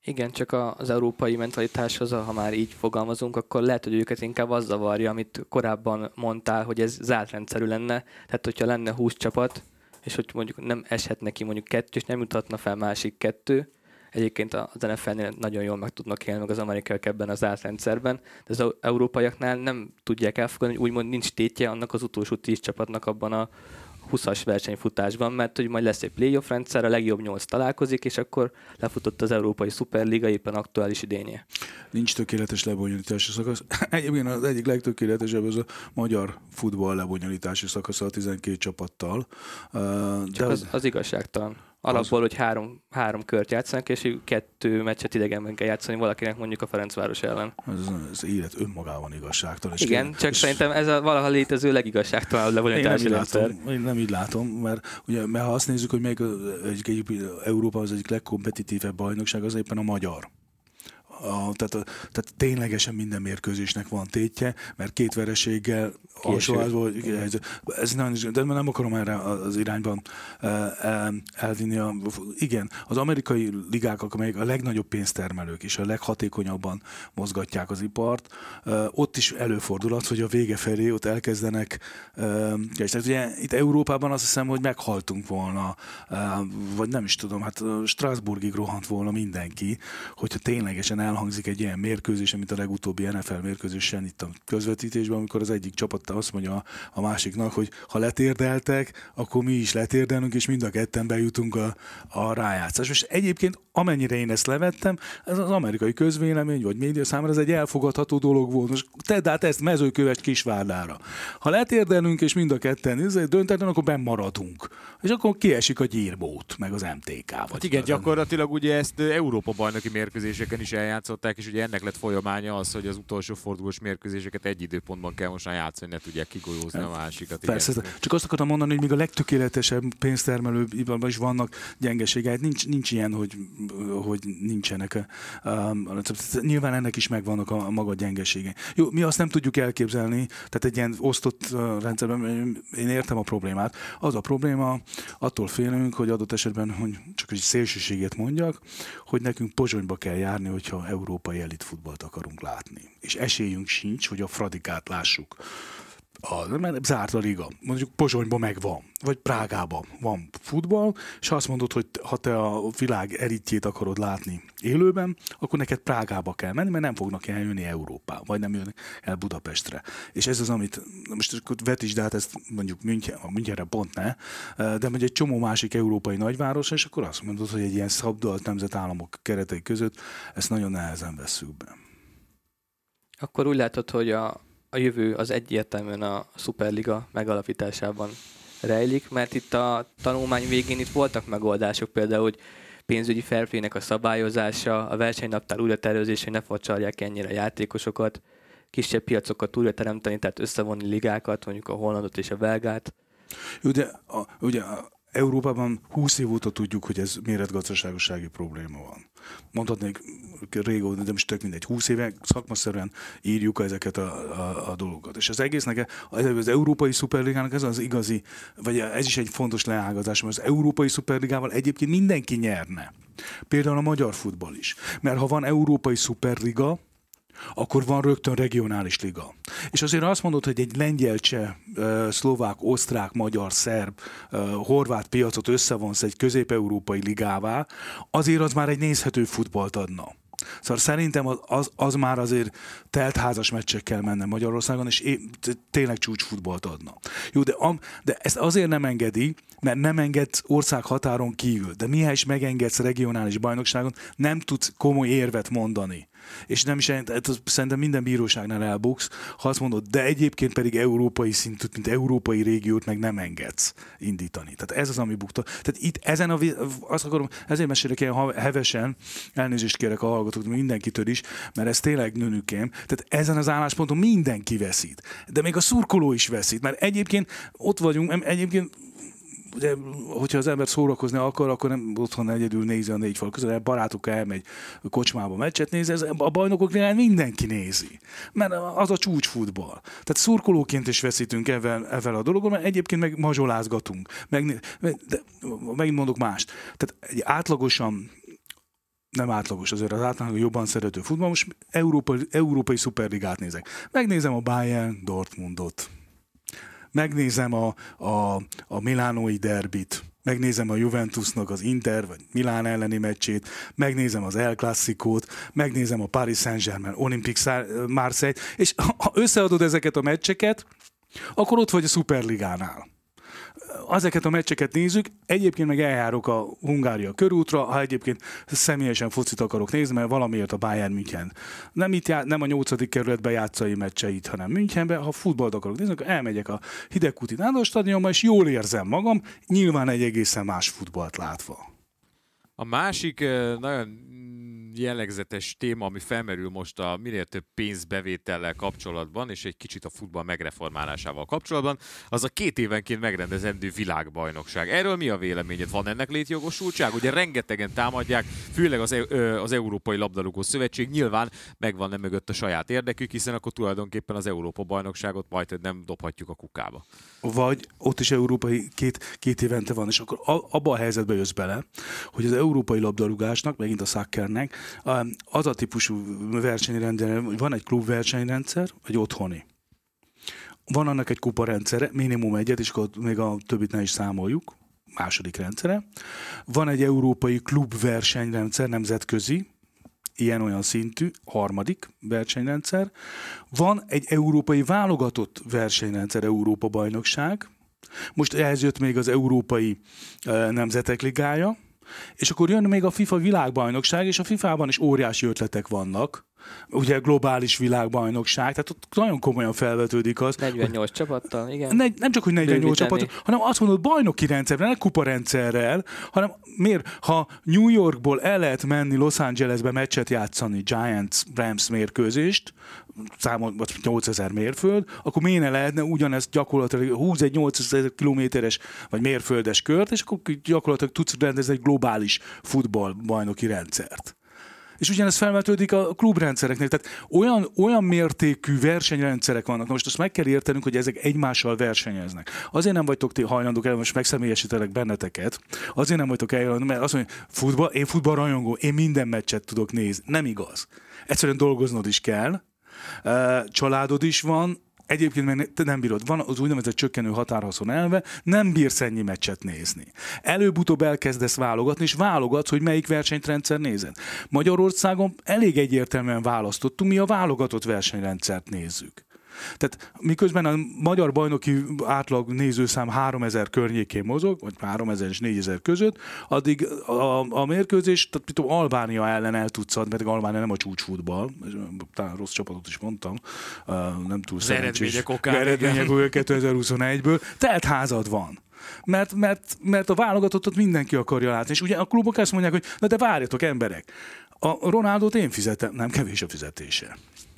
Igen, csak az európai mentalitáshoz, ha már így fogalmazunk, akkor lehet, hogy őket inkább az zavarja, amit korábban mondtál, hogy ez zárt rendszerű lenne. Tehát, hogyha lenne 20 csapat, és hogy mondjuk nem eshet neki mondjuk kettő, és nem jutatna fel másik kettő, Egyébként az NFL-nél nagyon jól meg tudnak élni, meg az amerikaiak ebben az átrendszerben, de az európaiaknál nem tudják elfogadni, hogy úgymond nincs tétje annak az utolsó tíz csapatnak abban a 20-as versenyfutásban, mert hogy majd lesz egy playoff rendszer, a legjobb nyolc találkozik, és akkor lefutott az Európai Szuperliga éppen aktuális idénye.
Nincs tökéletes lebonyolítási szakasz. Egyébként az egyik legtökéletesebb az a magyar futball lebonyolítási szakasz a 12 csapattal.
Csak de az, az igazságtalan Alapból, hogy három, három kört játszanak, és kettő meccset idegenben kell játszani valakinek mondjuk a Ferencváros ellen.
Ez, ez élet önmagában igazságtalan.
Igen, kell, csak és szerintem ez a valaha létező legigazságtalanabb lebonyolítási
rendszer. Én nem így látom, mert, ugye, mert ha azt nézzük, hogy még egyik, egyik, Európa az egyik legkompetitívebb bajnokság, az éppen a magyar a, tehát, a, tehát ténylegesen minden mérkőzésnek van tétje, mert két vereséggel alsóházból, ez nem, de nem akarom erre az irányban elvinni. A, igen, az amerikai ligák, amelyek a legnagyobb pénztermelők és a leghatékonyabban mozgatják az ipart, ott is előfordul az, hogy a vége felé ott elkezdenek, és tehát ugye itt Európában azt hiszem, hogy meghaltunk volna, vagy nem is tudom, hát Strasbourgig rohant volna mindenki, hogyha ténylegesen el elhangzik egy ilyen mérkőzés, mint a legutóbbi NFL mérkőzésen itt a közvetítésben, amikor az egyik csapat azt mondja a másiknak, hogy ha letérdeltek, akkor mi is letérdelünk, és mind a ketten bejutunk a, a rájátszás. És egyébként amennyire én ezt levettem, ez az amerikai közvélemény vagy média számára ez egy elfogadható dolog volt. Most tedd át ezt mezőköves kisvárdára. Ha letérdelünk, és mind a ketten döntetlen, akkor benn maradunk. És akkor kiesik a gyírbót, meg az MTK. Vagy
hát igen, gyakorlatilag ugye ezt Európa bajnoki mérkőzéseken is eljátszották, és ugye ennek lett folyamánya az, hogy az utolsó fordulós mérkőzéseket egy időpontban kell most már játszani, ne tudják kigolyózni a másikat.
Persze, igen. csak azt akartam mondani, hogy még a legtökéletesebb pénztermelő is vannak gyengeségek. Nincs, nincs ilyen, hogy hogy nincsenek. Nyilván ennek is megvannak a, maga gyengesége. Jó, mi azt nem tudjuk elképzelni, tehát egy ilyen osztott rendszerben, én értem a problémát. Az a probléma, attól félünk, hogy adott esetben, hogy csak egy szélsőséget mondjak, hogy nekünk Pozsonyba kell járni, hogyha európai elitfutballt akarunk látni. És esélyünk sincs, hogy a Fradikát lássuk a, mert zárt a liga. Mondjuk Pozsonyban megvan, vagy Prágában van futball, és azt mondod, hogy ha te a világ elitjét akarod látni élőben, akkor neked Prágába kell menni, mert nem fognak eljönni Európába, vagy nem jönni el Budapestre. És ez az, amit most vetítsd át ezt mondjuk München, Münchenre pont ne, de mondjuk egy csomó másik európai nagyváros, és akkor azt mondod, hogy egy ilyen szabdalt nemzetállamok keretei között ezt nagyon nehezen veszük be.
Akkor úgy látod, hogy a, a jövő az egyértelműen a Superliga megalapításában rejlik, mert itt a tanulmány végén itt voltak megoldások, például, hogy pénzügyi felfének a szabályozása, a versenynaptár újratervezése, hogy ne facsarják ennyire a játékosokat, kisebb piacokat újra teremteni, tehát összevonni ligákat, mondjuk a hollandot és a belgát.
De a, ugye a Európában 20 év óta tudjuk, hogy ez méretgazdaságossági probléma van. Mondhatnék régóta, de most tök mindegy, 20 éve szakmaszerűen írjuk ezeket a, a, a dolgokat. És az egésznek, az Európai Szuperligának ez az igazi, vagy ez is egy fontos leágazás, mert az Európai Szuperligával egyébként mindenki nyerne. Például a magyar futball is. Mert ha van Európai Szuperliga, akkor van rögtön regionális liga. És azért azt mondod, hogy egy lengyel, cseh, szlovák, osztrák, magyar, szerb, horvát piacot összevonsz egy közép-európai ligává, azért az már egy nézhető futballt adna. Szóval szerintem az, az, az már azért teltházas meccsekkel menne Magyarországon, és é, tényleg csúcsfutballt adna. Jó, de, am, de ezt azért nem engedi, mert nem engedsz ország határon kívül. De mihez is megengedsz regionális bajnokságon, nem tudsz komoly érvet mondani és nem is hát szerintem minden bíróságnál elbuksz, ha azt mondod, de egyébként pedig európai szintűt, mint európai régiót meg nem engedsz indítani. Tehát ez az, ami bukta. Tehát itt ezen a, azt akarom, ezért mesélek ilyen hevesen, elnézést kérek a hallgatóktól, mindenkitől is, mert ez tényleg nőnükém. Tehát ezen az állásponton mindenki veszít. De még a szurkoló is veszít, mert egyébként ott vagyunk, egyébként ugye, hogyha az ember szórakozni akar, akkor nem otthon egyedül nézi a négy fal között, barátokkal elmegy kocsmába meccset nézi, ez a bajnokoknál mindenki nézi. Mert az a csúcsfutball. Tehát szurkolóként is veszítünk ezzel, ezzel a dologon, mert egyébként meg mazsolázgatunk. Meg, de megint mondok mást. Tehát egy átlagosan nem átlagos, azért az átlagos jobban szerető futball, most európai, európai szuperligát nézek. Megnézem a Bayern Dortmundot, megnézem a, a, a Milánói derbit, megnézem a Juventusnak az Inter vagy Milán elleni meccsét, megnézem az El Classicót, megnézem a Paris Saint-Germain Olympique Marseille, és ha összeadod ezeket a meccseket, akkor ott vagy a Superligánál ezeket a meccseket nézzük, egyébként meg eljárok a Hungária körútra, ha egyébként személyesen focit akarok nézni, mert valamiért a Bayern München nem, itt já, nem a nyolcadik kerületbe játszai meccseit, hanem Münchenbe, ha futballt akarok nézni, akkor elmegyek a Hidegkuti Nándor stadionba, és jól érzem magam, nyilván egy egészen más futballt látva.
A másik nagyon jellegzetes téma, ami felmerül most a minél több pénzbevétellel kapcsolatban, és egy kicsit a futball megreformálásával kapcsolatban, az a két évenként megrendezendő világbajnokság. Erről mi a véleményed? Van ennek létjogosultság? Ugye rengetegen támadják, főleg az, az Európai Labdarúgó Szövetség, nyilván megvan nem mögött a saját érdekük, hiszen akkor tulajdonképpen az Európa bajnokságot majd nem dobhatjuk a kukába.
Vagy ott is európai két, két évente van, és akkor abba a helyzetbe jössz bele, hogy az európai labdarúgásnak, megint a szakkernek, az a típusú versenyrendszer, hogy van egy klubversenyrendszer, egy otthoni. Van annak egy kuparendszere, minimum egyet, és akkor még a többit ne is számoljuk, második rendszere. Van egy európai klubversenyrendszer, nemzetközi, ilyen-olyan szintű, harmadik versenyrendszer. Van egy európai válogatott versenyrendszer, Európa bajnokság. Most ehhez jött még az Európai Nemzetek Ligája, és akkor jön még a FIFA világbajnokság, és a FIFA-ban is óriási ötletek vannak. Ugye globális világbajnokság, tehát ott nagyon komolyan felvetődik az.
48
hogy,
csapattal, igen.
Ne, nem csak, hogy 48 csapattal, hanem azt mondod, bajnoki rendszerrel, ne kuparendszerrel, hanem miért, ha New Yorkból el lehet menni Los Angelesbe meccset játszani, Giants Rams mérkőzést, számol, vagy 8000 mérföld, akkor miért ne lehetne ugyanezt gyakorlatilag húz egy 8000 kilométeres vagy mérföldes kört, és akkor gyakorlatilag tudsz rendezni egy globális futball bajnoki rendszert. És ugyanez felvetődik a klubrendszereknél. Tehát olyan, olyan mértékű versenyrendszerek vannak. Na most azt meg kell értenünk, hogy ezek egymással versenyeznek. Azért nem vagytok ti hajlandók el, most megszemélyesítelek benneteket, azért nem vagytok el, mert azt mondja, futball, én futballrajongó, én minden meccset tudok nézni. Nem igaz. Egyszerűen dolgoznod is kell, családod is van, Egyébként meg te nem bírod. Van az úgynevezett csökkenő határhaszon elve, nem bírsz ennyi meccset nézni. Előbb-utóbb elkezdesz válogatni, és válogatsz, hogy melyik versenyrendszer nézed. Magyarországon elég egyértelműen választottunk, mi a válogatott versenyrendszert nézzük. Tehát miközben a magyar bajnoki átlag nézőszám 3000 környékén mozog, vagy 3000 és 4000 között, addig a, a mérkőzés, tehát tudom, Albánia ellen el tudsz adni, pedig Albánia nem a csúcsfutball, talán rossz csapatot is mondtam, nem túl szerencsés.
Eredmények okán. Eredmények
2021-ből. Telt házad van. Mert, mert, mert a válogatottat mindenki akarja látni. És ugye a klubok azt mondják, hogy na de várjatok emberek, a Ronaldot én fizetem, nem kevés a fizetése.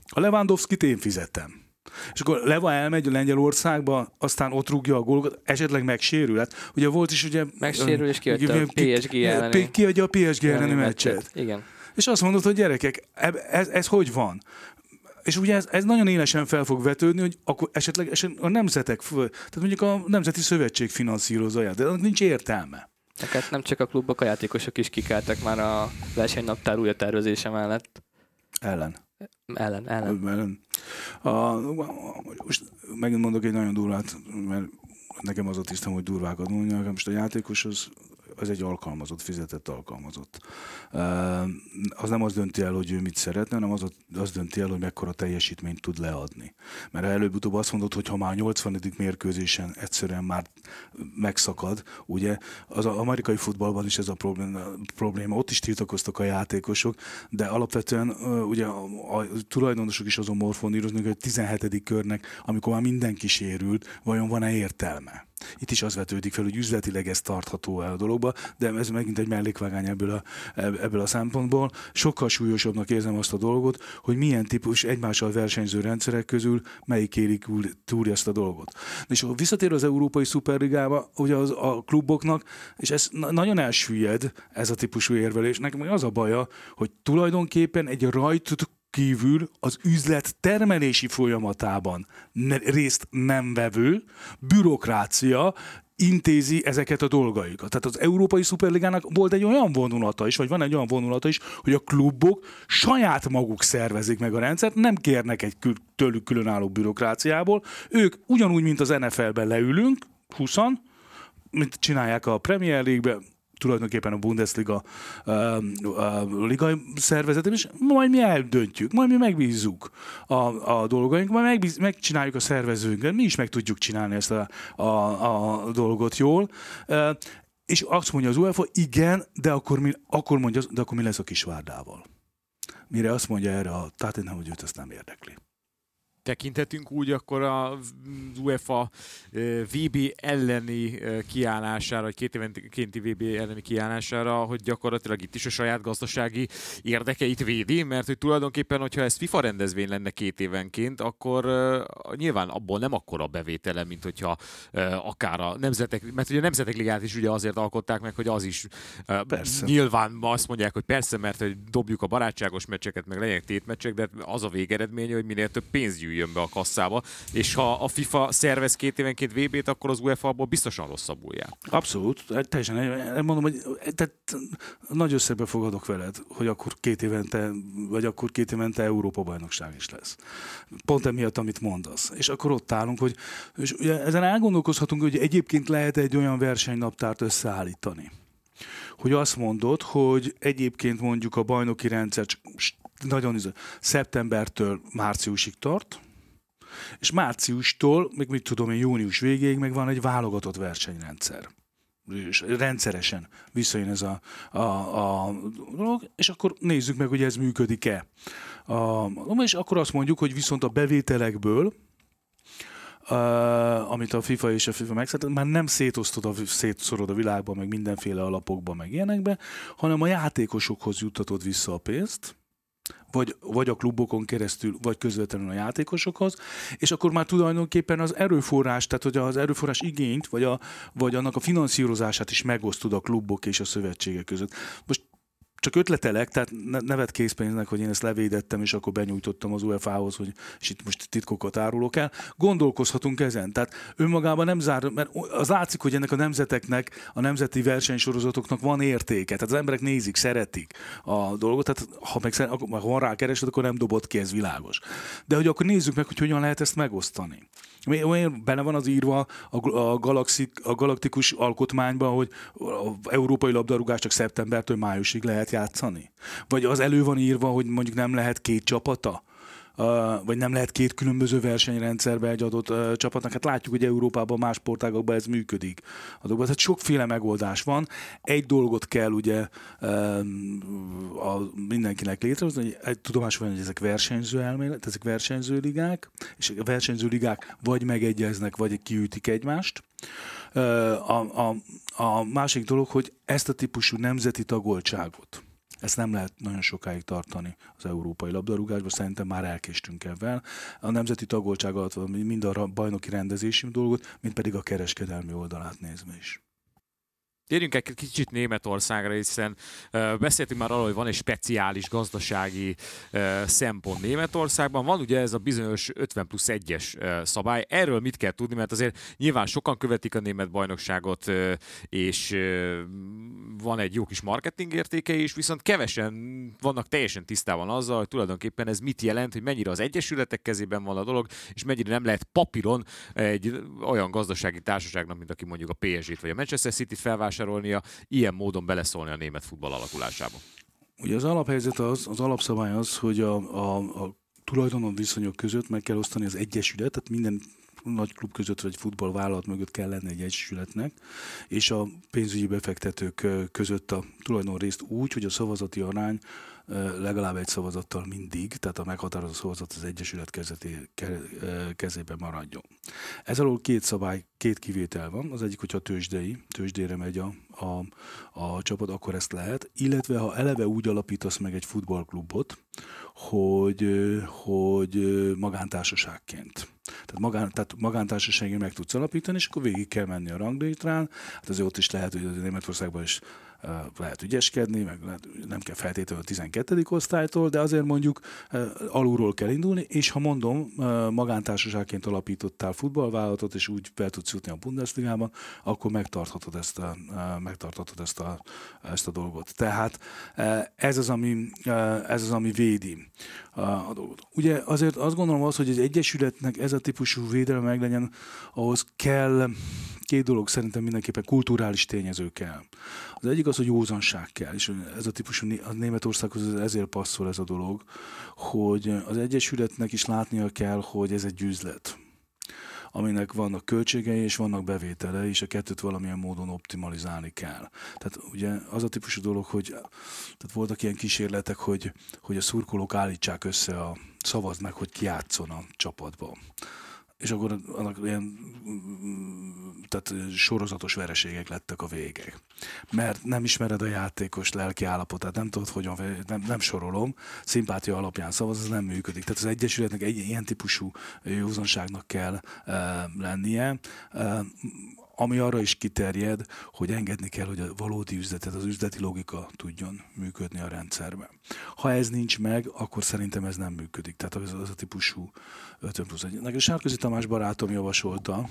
A Lewandowski-t én fizetem. És akkor Leva elmegy Lengyelországba, aztán ott rúgja a gólokat, esetleg megsérül. Hát ugye volt is ugye...
Megsérül és kiadja a PSG elleni.
Kiadja a PSG elleni meccset.
Igen.
És azt mondod, hogy gyerekek, ez, ez hogy van? És ugye ez, ez nagyon élesen fel fog vetődni, hogy akkor esetleg, esetleg a nemzetek, tehát mondjuk a Nemzeti Szövetség finanszírozza, de annak nincs értelme.
Tehát nem csak a klubok, a játékosok is kikáltak már a versenynaptár újra tervezése mellett.
Ellen.
Ellen, ellen.
ellen. A, most megint mondok egy nagyon durvát, mert nekem az a tisztem, hogy durvákat mondjak. Most a játékos az az egy alkalmazott, fizetett alkalmazott. Az nem az dönti el, hogy ő mit szeretne, hanem az, az dönti el, hogy mekkora teljesítményt tud leadni. Mert előbb-utóbb azt mondod, hogy ha már 80. mérkőzésen egyszerűen már megszakad, ugye, az amerikai futballban is ez a probléma, ott is tiltakoztak a játékosok, de alapvetően ugye a, a tulajdonosok is azon morfoníroznak, hogy a 17. körnek, amikor már mindenki sérült, vajon van-e értelme? Itt is az vetődik fel, hogy üzletileg ez tartható el a dologba, de ez megint egy mellékvágány ebből a, ebből a szempontból. Sokkal súlyosabbnak érzem azt a dolgot, hogy milyen típus egymással versenyző rendszerek közül melyik érik túl ezt a dolgot. És visszatér az Európai Szuperligába, ugye az, a kluboknak, és ez nagyon elsüllyed, ez a típusú érvelés. Nekem az a baja, hogy tulajdonképpen egy rajt kívül az üzlet termelési folyamatában részt nem vevő bürokrácia intézi ezeket a dolgaikat. Tehát az Európai Szuperligának volt egy olyan vonulata is, vagy van egy olyan vonulata is, hogy a klubok saját maguk szervezik meg a rendszert, nem kérnek egy kül- tőlük különálló bürokráciából. Ők ugyanúgy, mint az NFL-ben leülünk, 20 mint csinálják a Premier League-ben, tulajdonképpen a Bundesliga uh, uh, liga szervezetem, és majd mi eldöntjük, majd mi megbízzuk a, a dolgaink, majd megbíz, megcsináljuk a szervezőnket, mi is meg tudjuk csinálni ezt a, a, a dolgot jól. Uh, és azt mondja az UEFA, igen, de akkor mi, akkor mondja, de akkor mi lesz a kisvárdával? Mire azt mondja erre a Tottenham, hogy őt ezt nem érdekli
tekintetünk úgy akkor a UEFA VB elleni kiállására, vagy két évenkénti VB elleni kiállására, hogy gyakorlatilag itt is a saját gazdasági érdekeit védi, mert hogy tulajdonképpen, hogyha ez FIFA rendezvény lenne két évenként, akkor nyilván abból nem akkora bevétele, mint hogyha akár a nemzetek, mert ugye a nemzetek ligát is ugye azért alkották meg, hogy az is persze. nyilván azt mondják, hogy persze, mert hogy dobjuk a barátságos meccseket, meg legyenek tétmeccsek, de az a végeredmény, hogy minél több pénz gyűjt jön be a kasszába, és ha a FIFA szervez két évenként VB-t, akkor az UEFA-ból biztosan rosszabbul jár.
Abszolút, teljesen mondom, hogy tehát nagy összegbe fogadok veled, hogy akkor két évente, vagy akkor két évente Európa bajnokság is lesz. Pont emiatt, amit mondasz. És akkor ott állunk, hogy és ugye ezen elgondolkozhatunk, hogy egyébként lehet egy olyan versenynaptárt összeállítani, hogy azt mondod, hogy egyébként mondjuk a bajnoki rendszer nagyon szeptembertől márciusig tart, és márciustól, még mit tudom én, június végéig meg van egy válogatott versenyrendszer és rendszeresen visszajön ez a, a, a dolog, és akkor nézzük meg, hogy ez működik-e. A, és akkor azt mondjuk, hogy viszont a bevételekből, Uh, amit a FIFA és a FIFA megszállt, már nem szétosztod a, szétszorod a világban, meg mindenféle alapokban, meg ilyenekbe, hanem a játékosokhoz juttatod vissza a pénzt, vagy, vagy a klubokon keresztül, vagy közvetlenül a játékosokhoz, és akkor már tulajdonképpen az erőforrás, tehát hogy az erőforrás igényt, vagy, a, vagy annak a finanszírozását is megosztod a klubok és a szövetségek között. Most csak ötletelek, tehát nevet készpénznek, hogy én ezt levédettem, és akkor benyújtottam az UEFA-hoz, hogy és itt most titkokat árulok el. Gondolkozhatunk ezen. Tehát önmagában nem zár, mert az látszik, hogy ennek a nemzeteknek, a nemzeti versenysorozatoknak van értéke. Tehát az emberek nézik, szeretik a dolgot, tehát ha meg ha van rá keresed, akkor nem dobott ki, ez világos. De hogy akkor nézzük meg, hogy hogyan lehet ezt megosztani. Benne van az írva a, a, galaxik, a galaktikus alkotmányban, hogy a európai labdarúgás csak szeptembertől májusig lehet játszani? Vagy az elő van írva, hogy mondjuk nem lehet két csapata? Vagy nem lehet két különböző versenyrendszerbe egy adott csapatnak. Hát látjuk, hogy Európában, más sportágokban ez működik. A Tehát sokféle megoldás van. Egy dolgot kell ugye a, mindenkinek létrehozni, hogy egy tudomás van, hogy ezek versenyző elmélet, ezek versenyző ligák, és a versenyző ligák vagy megegyeznek, vagy kiütik egymást. A, a, a másik dolog, hogy ezt a típusú nemzeti tagoltságot, ezt nem lehet nagyon sokáig tartani az európai labdarúgásban, szerintem már elkéstünk ebben. A nemzeti tagoltság alatt mind a bajnoki rendezési dolgot, mint pedig a kereskedelmi oldalát nézve is.
Térjünk egy kicsit Németországra, hiszen beszéltünk már arról, hogy van egy speciális gazdasági szempont Németországban. Van ugye ez a bizonyos 50 plusz 1-es uh, szabály. Erről mit kell tudni, mert azért nyilván sokan követik a német bajnokságot, és van egy jó kis marketing értéke is, viszont kevesen vannak teljesen tisztában azzal, hogy tulajdonképpen ez mit jelent, hogy mennyire az egyesületek kezében van a dolog, és mennyire nem lehet papíron egy olyan gazdasági társaságnak, mint aki mondjuk a PSG-t vagy a Manchester City-t felvásárolnia, ilyen módon beleszólni a német futball alakulásába.
Ugye az alaphelyzet az, az alapszabály az, hogy a, a, a tulajdonon viszonyok között meg kell osztani az egyesület, tehát minden nagy klub között vagy futballvállalat mögött kell lenni egy egyesületnek, és a pénzügyi befektetők között a tulajdonrészt úgy, hogy a szavazati arány legalább egy szavazattal mindig, tehát a meghatározó szavazat az Egyesület kezeté, ke, kezében maradjon. Ez alól két szabály, két kivétel van. Az egyik, hogyha tőzsdei, tőzsdére megy a, a, a csapat, akkor ezt lehet. Illetve, ha eleve úgy alapítasz meg egy futballklubot, hogy, hogy magántársaságként. Tehát, magán, tehát magántársaságén meg tudsz alapítani, és akkor végig kell menni a ranglétrán. Hát azért ott is lehet, hogy Németországban is lehet ügyeskedni, meg lehet, nem kell feltétlenül a 12. osztálytól, de azért mondjuk alulról kell indulni, és ha mondom, magántársaságként alapítottál futballvállalatot, és úgy fel tudsz jutni a Bundesligában, akkor megtarthatod ezt a, megtarthatod ezt a, ezt a dolgot. Tehát ez az, ami, ez az, ami védi a dolgot. Ugye azért azt gondolom az, hogy az Egyesületnek ez a típusú védelme meglegyen, ahhoz kell két dolog szerintem mindenképpen kulturális tényező kell. Az egyik az, hogy józanság kell, és ez a típusú a Németországhoz ezért passzol ez a dolog, hogy az Egyesületnek is látnia kell, hogy ez egy üzlet aminek vannak költségei és vannak bevétele, és a kettőt valamilyen módon optimalizálni kell. Tehát ugye az a típusú dolog, hogy tehát voltak ilyen kísérletek, hogy, hogy a szurkolók állítsák össze a szavazd meg, hogy ki játszon a csapatban és akkor annak ilyen tehát sorozatos vereségek lettek a végek. Mert nem ismered a játékos lelki állapotát, nem tudod, hogyan, nem, nem sorolom, szimpátia alapján szavaz, ez nem működik. Tehát az Egyesületnek egy ilyen típusú józanságnak kell uh, lennie. Uh, ami arra is kiterjed, hogy engedni kell, hogy a valódi üzletet, az üzleti logika tudjon működni a rendszerben. Ha ez nincs meg, akkor szerintem ez nem működik. Tehát az, az a típusú 5 plusz 1. Nekem Sárközi Tamás barátom javasolta,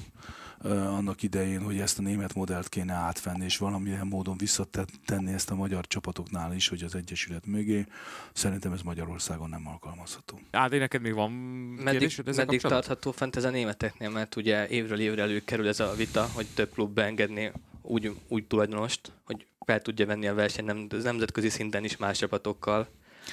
annak idején, hogy ezt a német modellt kéne átvenni, és valamilyen módon visszatenni ezt a magyar csapatoknál is, hogy az Egyesület mögé. Szerintem ez Magyarországon nem alkalmazható.
Ádi, neked még van
meddig, meddig tartható fent ez a németeknél, mert ugye évről évre előkerül ez a vita, hogy több klub beengedni úgy, úgy tulajdonost, hogy fel tudja venni a verseny nem, nemzetközi szinten is más csapatokkal.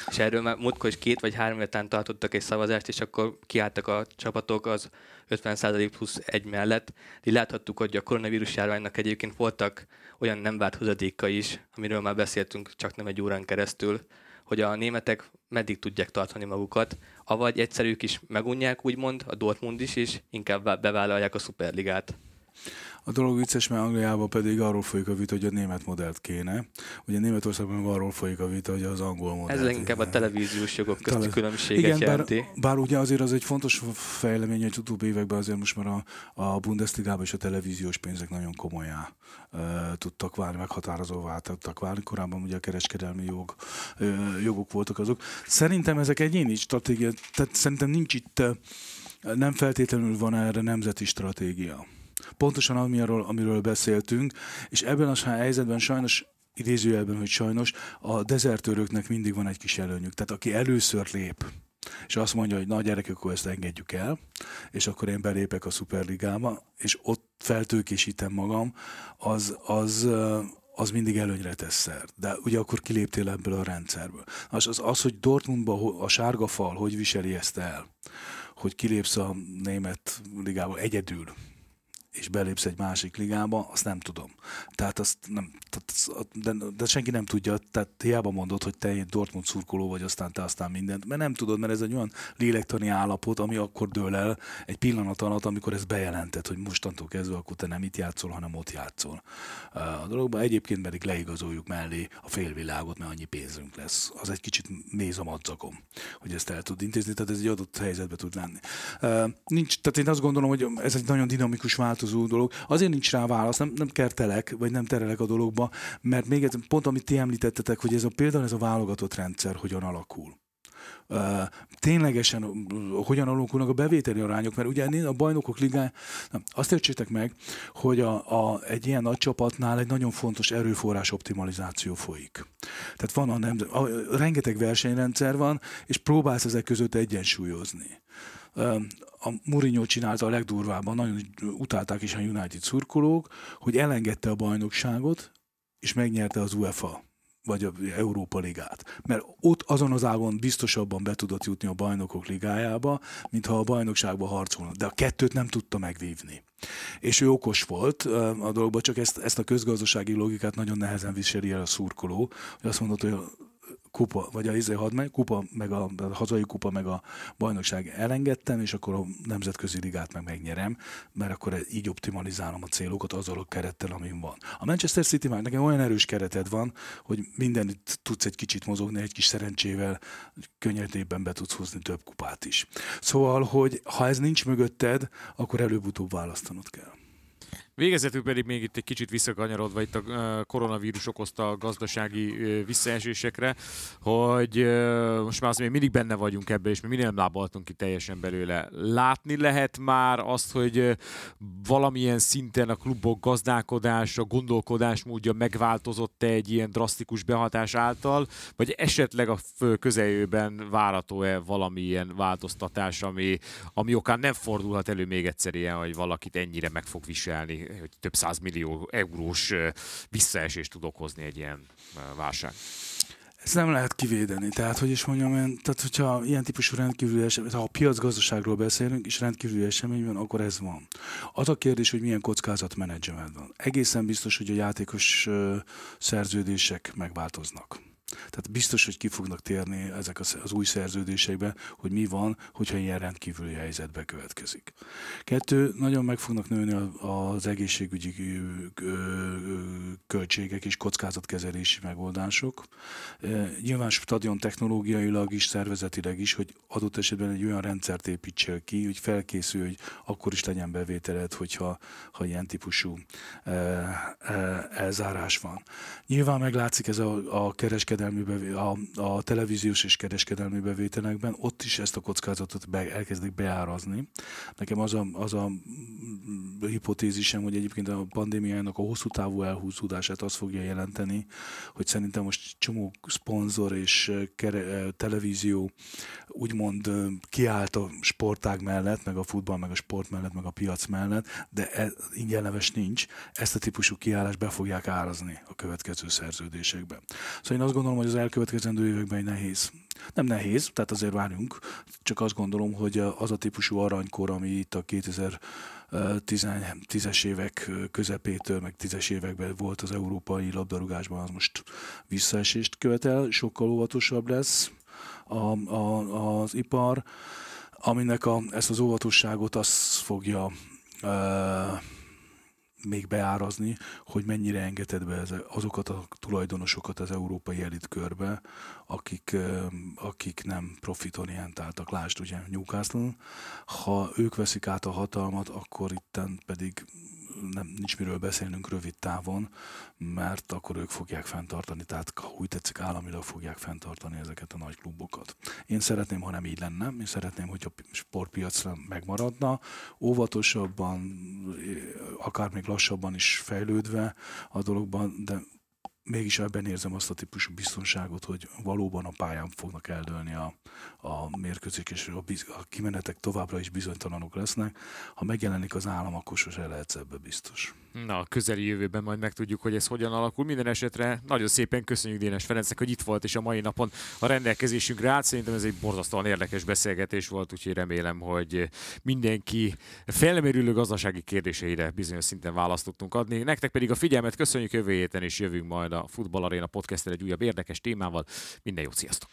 És erről már múltkor is két vagy három éven tartottak egy szavazást, és akkor kiálltak a csapatok az 50% plusz egy mellett. Így láthattuk, hogy a koronavírus járványnak egyébként voltak olyan nem várt hozadéka is, amiről már beszéltünk csak nem egy órán keresztül, hogy a németek meddig tudják tartani magukat, avagy egyszerűk is megunják, úgymond, a Dortmund is, és inkább bevállalják a szuperligát.
A dolog vicces, mert Angliában pedig arról folyik a vita, hogy a német modellt kéne. Ugye Németországban arról folyik a vita, hogy az angol modell.
Ez inkább a televíziós jogok közti Tele... különbséget Igen,
jelenti. Bár, bár ugye azért az egy fontos fejlemény, hogy utóbbi években azért most már a, a Bundesligában és a televíziós pénzek nagyon komolyá e, tudtak válni, meghatározóvá tudtak válni. Korábban ugye a kereskedelmi jog, e, jogok voltak azok. Szerintem ezek egyéni stratégia, tehát szerintem nincs itt, nem feltétlenül van erre nemzeti stratégia pontosan amiről, amiről beszéltünk, és ebben a helyzetben sajnos idézőjelben, hogy sajnos, a dezertőröknek mindig van egy kis előnyük. Tehát aki először lép, és azt mondja, hogy na gyerekek, akkor ezt engedjük el, és akkor én belépek a Superligába, és ott feltőkésítem magam, az, az, az mindig előnyre tesz szert. De ugye akkor kiléptél ebből a rendszerből. Az, az, az hogy Dortmundban a sárga fal hogy viseli ezt el, hogy kilépsz a német ligából egyedül, és belépsz egy másik ligába, azt nem tudom. Tehát azt nem, tehát, de, de, senki nem tudja, tehát hiába mondod, hogy te egy Dortmund szurkoló vagy, aztán te aztán mindent, mert nem tudod, mert ez egy olyan lélektani állapot, ami akkor dől el egy pillanat alatt, amikor ez bejelentett, hogy mostantól kezdve akkor te nem itt játszol, hanem ott játszol. A dologban egyébként pedig leigazoljuk mellé a félvilágot, mert annyi pénzünk lesz. Az egy kicsit méz a madzakom, hogy ezt el tud intézni, tehát ez egy adott helyzetbe tud lenni. Nincs, tehát én azt gondolom, hogy ez egy nagyon dinamikus változás, változó dolog. Azért nincs rá válasz, nem, nem kertelek, vagy nem terelek a dologba, mert még ez, pont amit ti említettetek, hogy ez a például ez a válogatott rendszer hogyan alakul. Ténylegesen hogyan alakulnak a bevételi arányok, mert ugye a bajnokok ligája, azt értsétek meg, hogy a, a, egy ilyen nagy csapatnál egy nagyon fontos erőforrás optimalizáció folyik. Tehát van a, nem, a, rengeteg versenyrendszer van, és próbálsz ezek között egyensúlyozni. A Mourinho csinálta a legdurvábban, nagyon utálták is a United szurkolók, hogy elengedte a bajnokságot, és megnyerte az UEFA vagy a Európa Ligát. Mert ott azon az ágon biztosabban be tudott jutni a bajnokok ligájába, mintha a bajnokságba harcolna. De a kettőt nem tudta megvívni. És ő okos volt a dologban, csak ezt, ezt a közgazdasági logikát nagyon nehezen viseli el a szurkoló, hogy azt mondott, hogy kupa, vagy a izé meg, kupa, meg a, a hazai kupa, meg a bajnokság elengedtem, és akkor a nemzetközi ligát meg megnyerem, mert akkor így optimalizálom a célokat azzal a kerettel, amin van. A Manchester City már nekem olyan erős kereted van, hogy mindenit tudsz egy kicsit mozogni, egy kis szerencsével könnyedében be tudsz hozni több kupát is. Szóval, hogy ha ez nincs mögötted, akkor előbb-utóbb választanod kell.
Végezetül pedig még itt egy kicsit visszakanyarodva itt a koronavírus okozta gazdasági visszaesésekre, hogy most már azt még mindig benne vagyunk ebbe, és mi nem lábaltunk ki teljesen belőle. Látni lehet már azt, hogy valamilyen szinten a klubok gazdálkodása, gondolkodásmódja megváltozott egy ilyen drasztikus behatás által, vagy esetleg a közeljövőben várható-e valamilyen változtatás, ami, ami okán nem fordulhat elő még egyszer ilyen, hogy valakit ennyire meg fog viselni hogy több száz millió eurós visszaesést tud okozni egy ilyen válság.
Ezt nem lehet kivédeni. Tehát, hogy is mondjam, tehát, hogyha ilyen típusú rendkívüli esemény, ha a piacgazdaságról beszélünk, és rendkívüli esemény van, akkor ez van. Az a kérdés, hogy milyen kockázatmenedzsment van. Egészen biztos, hogy a játékos szerződések megváltoznak. Tehát biztos, hogy ki fognak térni ezek az, az új szerződésekbe, hogy mi van, hogyha ilyen rendkívüli helyzetbe következik. Kettő, nagyon meg fognak nőni az egészségügyi költségek és kockázatkezelési megoldások. Nyilván stadion technológiailag is, szervezetileg is, hogy adott esetben egy olyan rendszert építsél ki, hogy felkészül, hogy akkor is legyen bevételed, hogyha ha ilyen típusú elzárás van. Nyilván meglátszik ez a, a kereskedelmi kereskedelmi a, a televíziós és kereskedelmi bevételekben, ott is ezt a kockázatot be, elkezdik beárazni. Nekem az a, az a hipotézisem, hogy egyébként a pandémiának a hosszú távú elhúzódását az fogja jelenteni, hogy szerintem most csomó szponzor és kere, televízió úgymond kiállt a sportág mellett, meg a futball, meg a sport mellett, meg a piac mellett, de e, ingyen leves nincs. Ezt a típusú kiállást be fogják árazni a következő szerződésekben. Szóval én azt gondolom, hogy az elkövetkezendő években nehéz. Nem nehéz, tehát azért várjunk, csak azt gondolom, hogy az a típusú aranykor, ami itt a 2000 10-es évek közepétől, meg 10-es években volt az európai labdarúgásban, az most visszaesést követel, sokkal óvatosabb lesz a, a, az ipar, aminek a, ezt az óvatosságot az fogja uh, még beárazni, hogy mennyire engedett be azokat a tulajdonosokat az európai elitkörbe, akik, akik nem profitorientáltak. Lásd ugye Newcastle, ha ők veszik át a hatalmat, akkor itten pedig nem, nincs miről beszélnünk rövid távon, mert akkor ők fogják fenntartani, tehát ha úgy tetszik, államilag fogják fenntartani ezeket a nagy klubokat. Én szeretném, ha nem így lenne, én szeretném, hogy a sportpiacra megmaradna, óvatosabban, akár még lassabban is fejlődve a dologban, de mégis ebben érzem azt a típusú biztonságot, hogy valóban a pályán fognak eldőlni a, a mérkőzék, és a, biz, a kimenetek továbbra is bizonytalanok lesznek. Ha megjelenik az állam, akkor sose lehetsz ebbe biztos.
Na, a közeli jövőben majd megtudjuk, hogy ez hogyan alakul. Minden esetre nagyon szépen köszönjük Dénes Ferencnek, hogy itt volt, és a mai napon a rendelkezésünkre állt. Szerintem ez egy borzasztóan érdekes beszélgetés volt, úgyhogy remélem, hogy mindenki felmerülő gazdasági kérdéseire bizonyos szinten választ tudtunk adni. Nektek pedig a figyelmet köszönjük jövő héten, és jövünk majd a Futball Arena podcast egy újabb érdekes témával. Minden jót, sziasztok!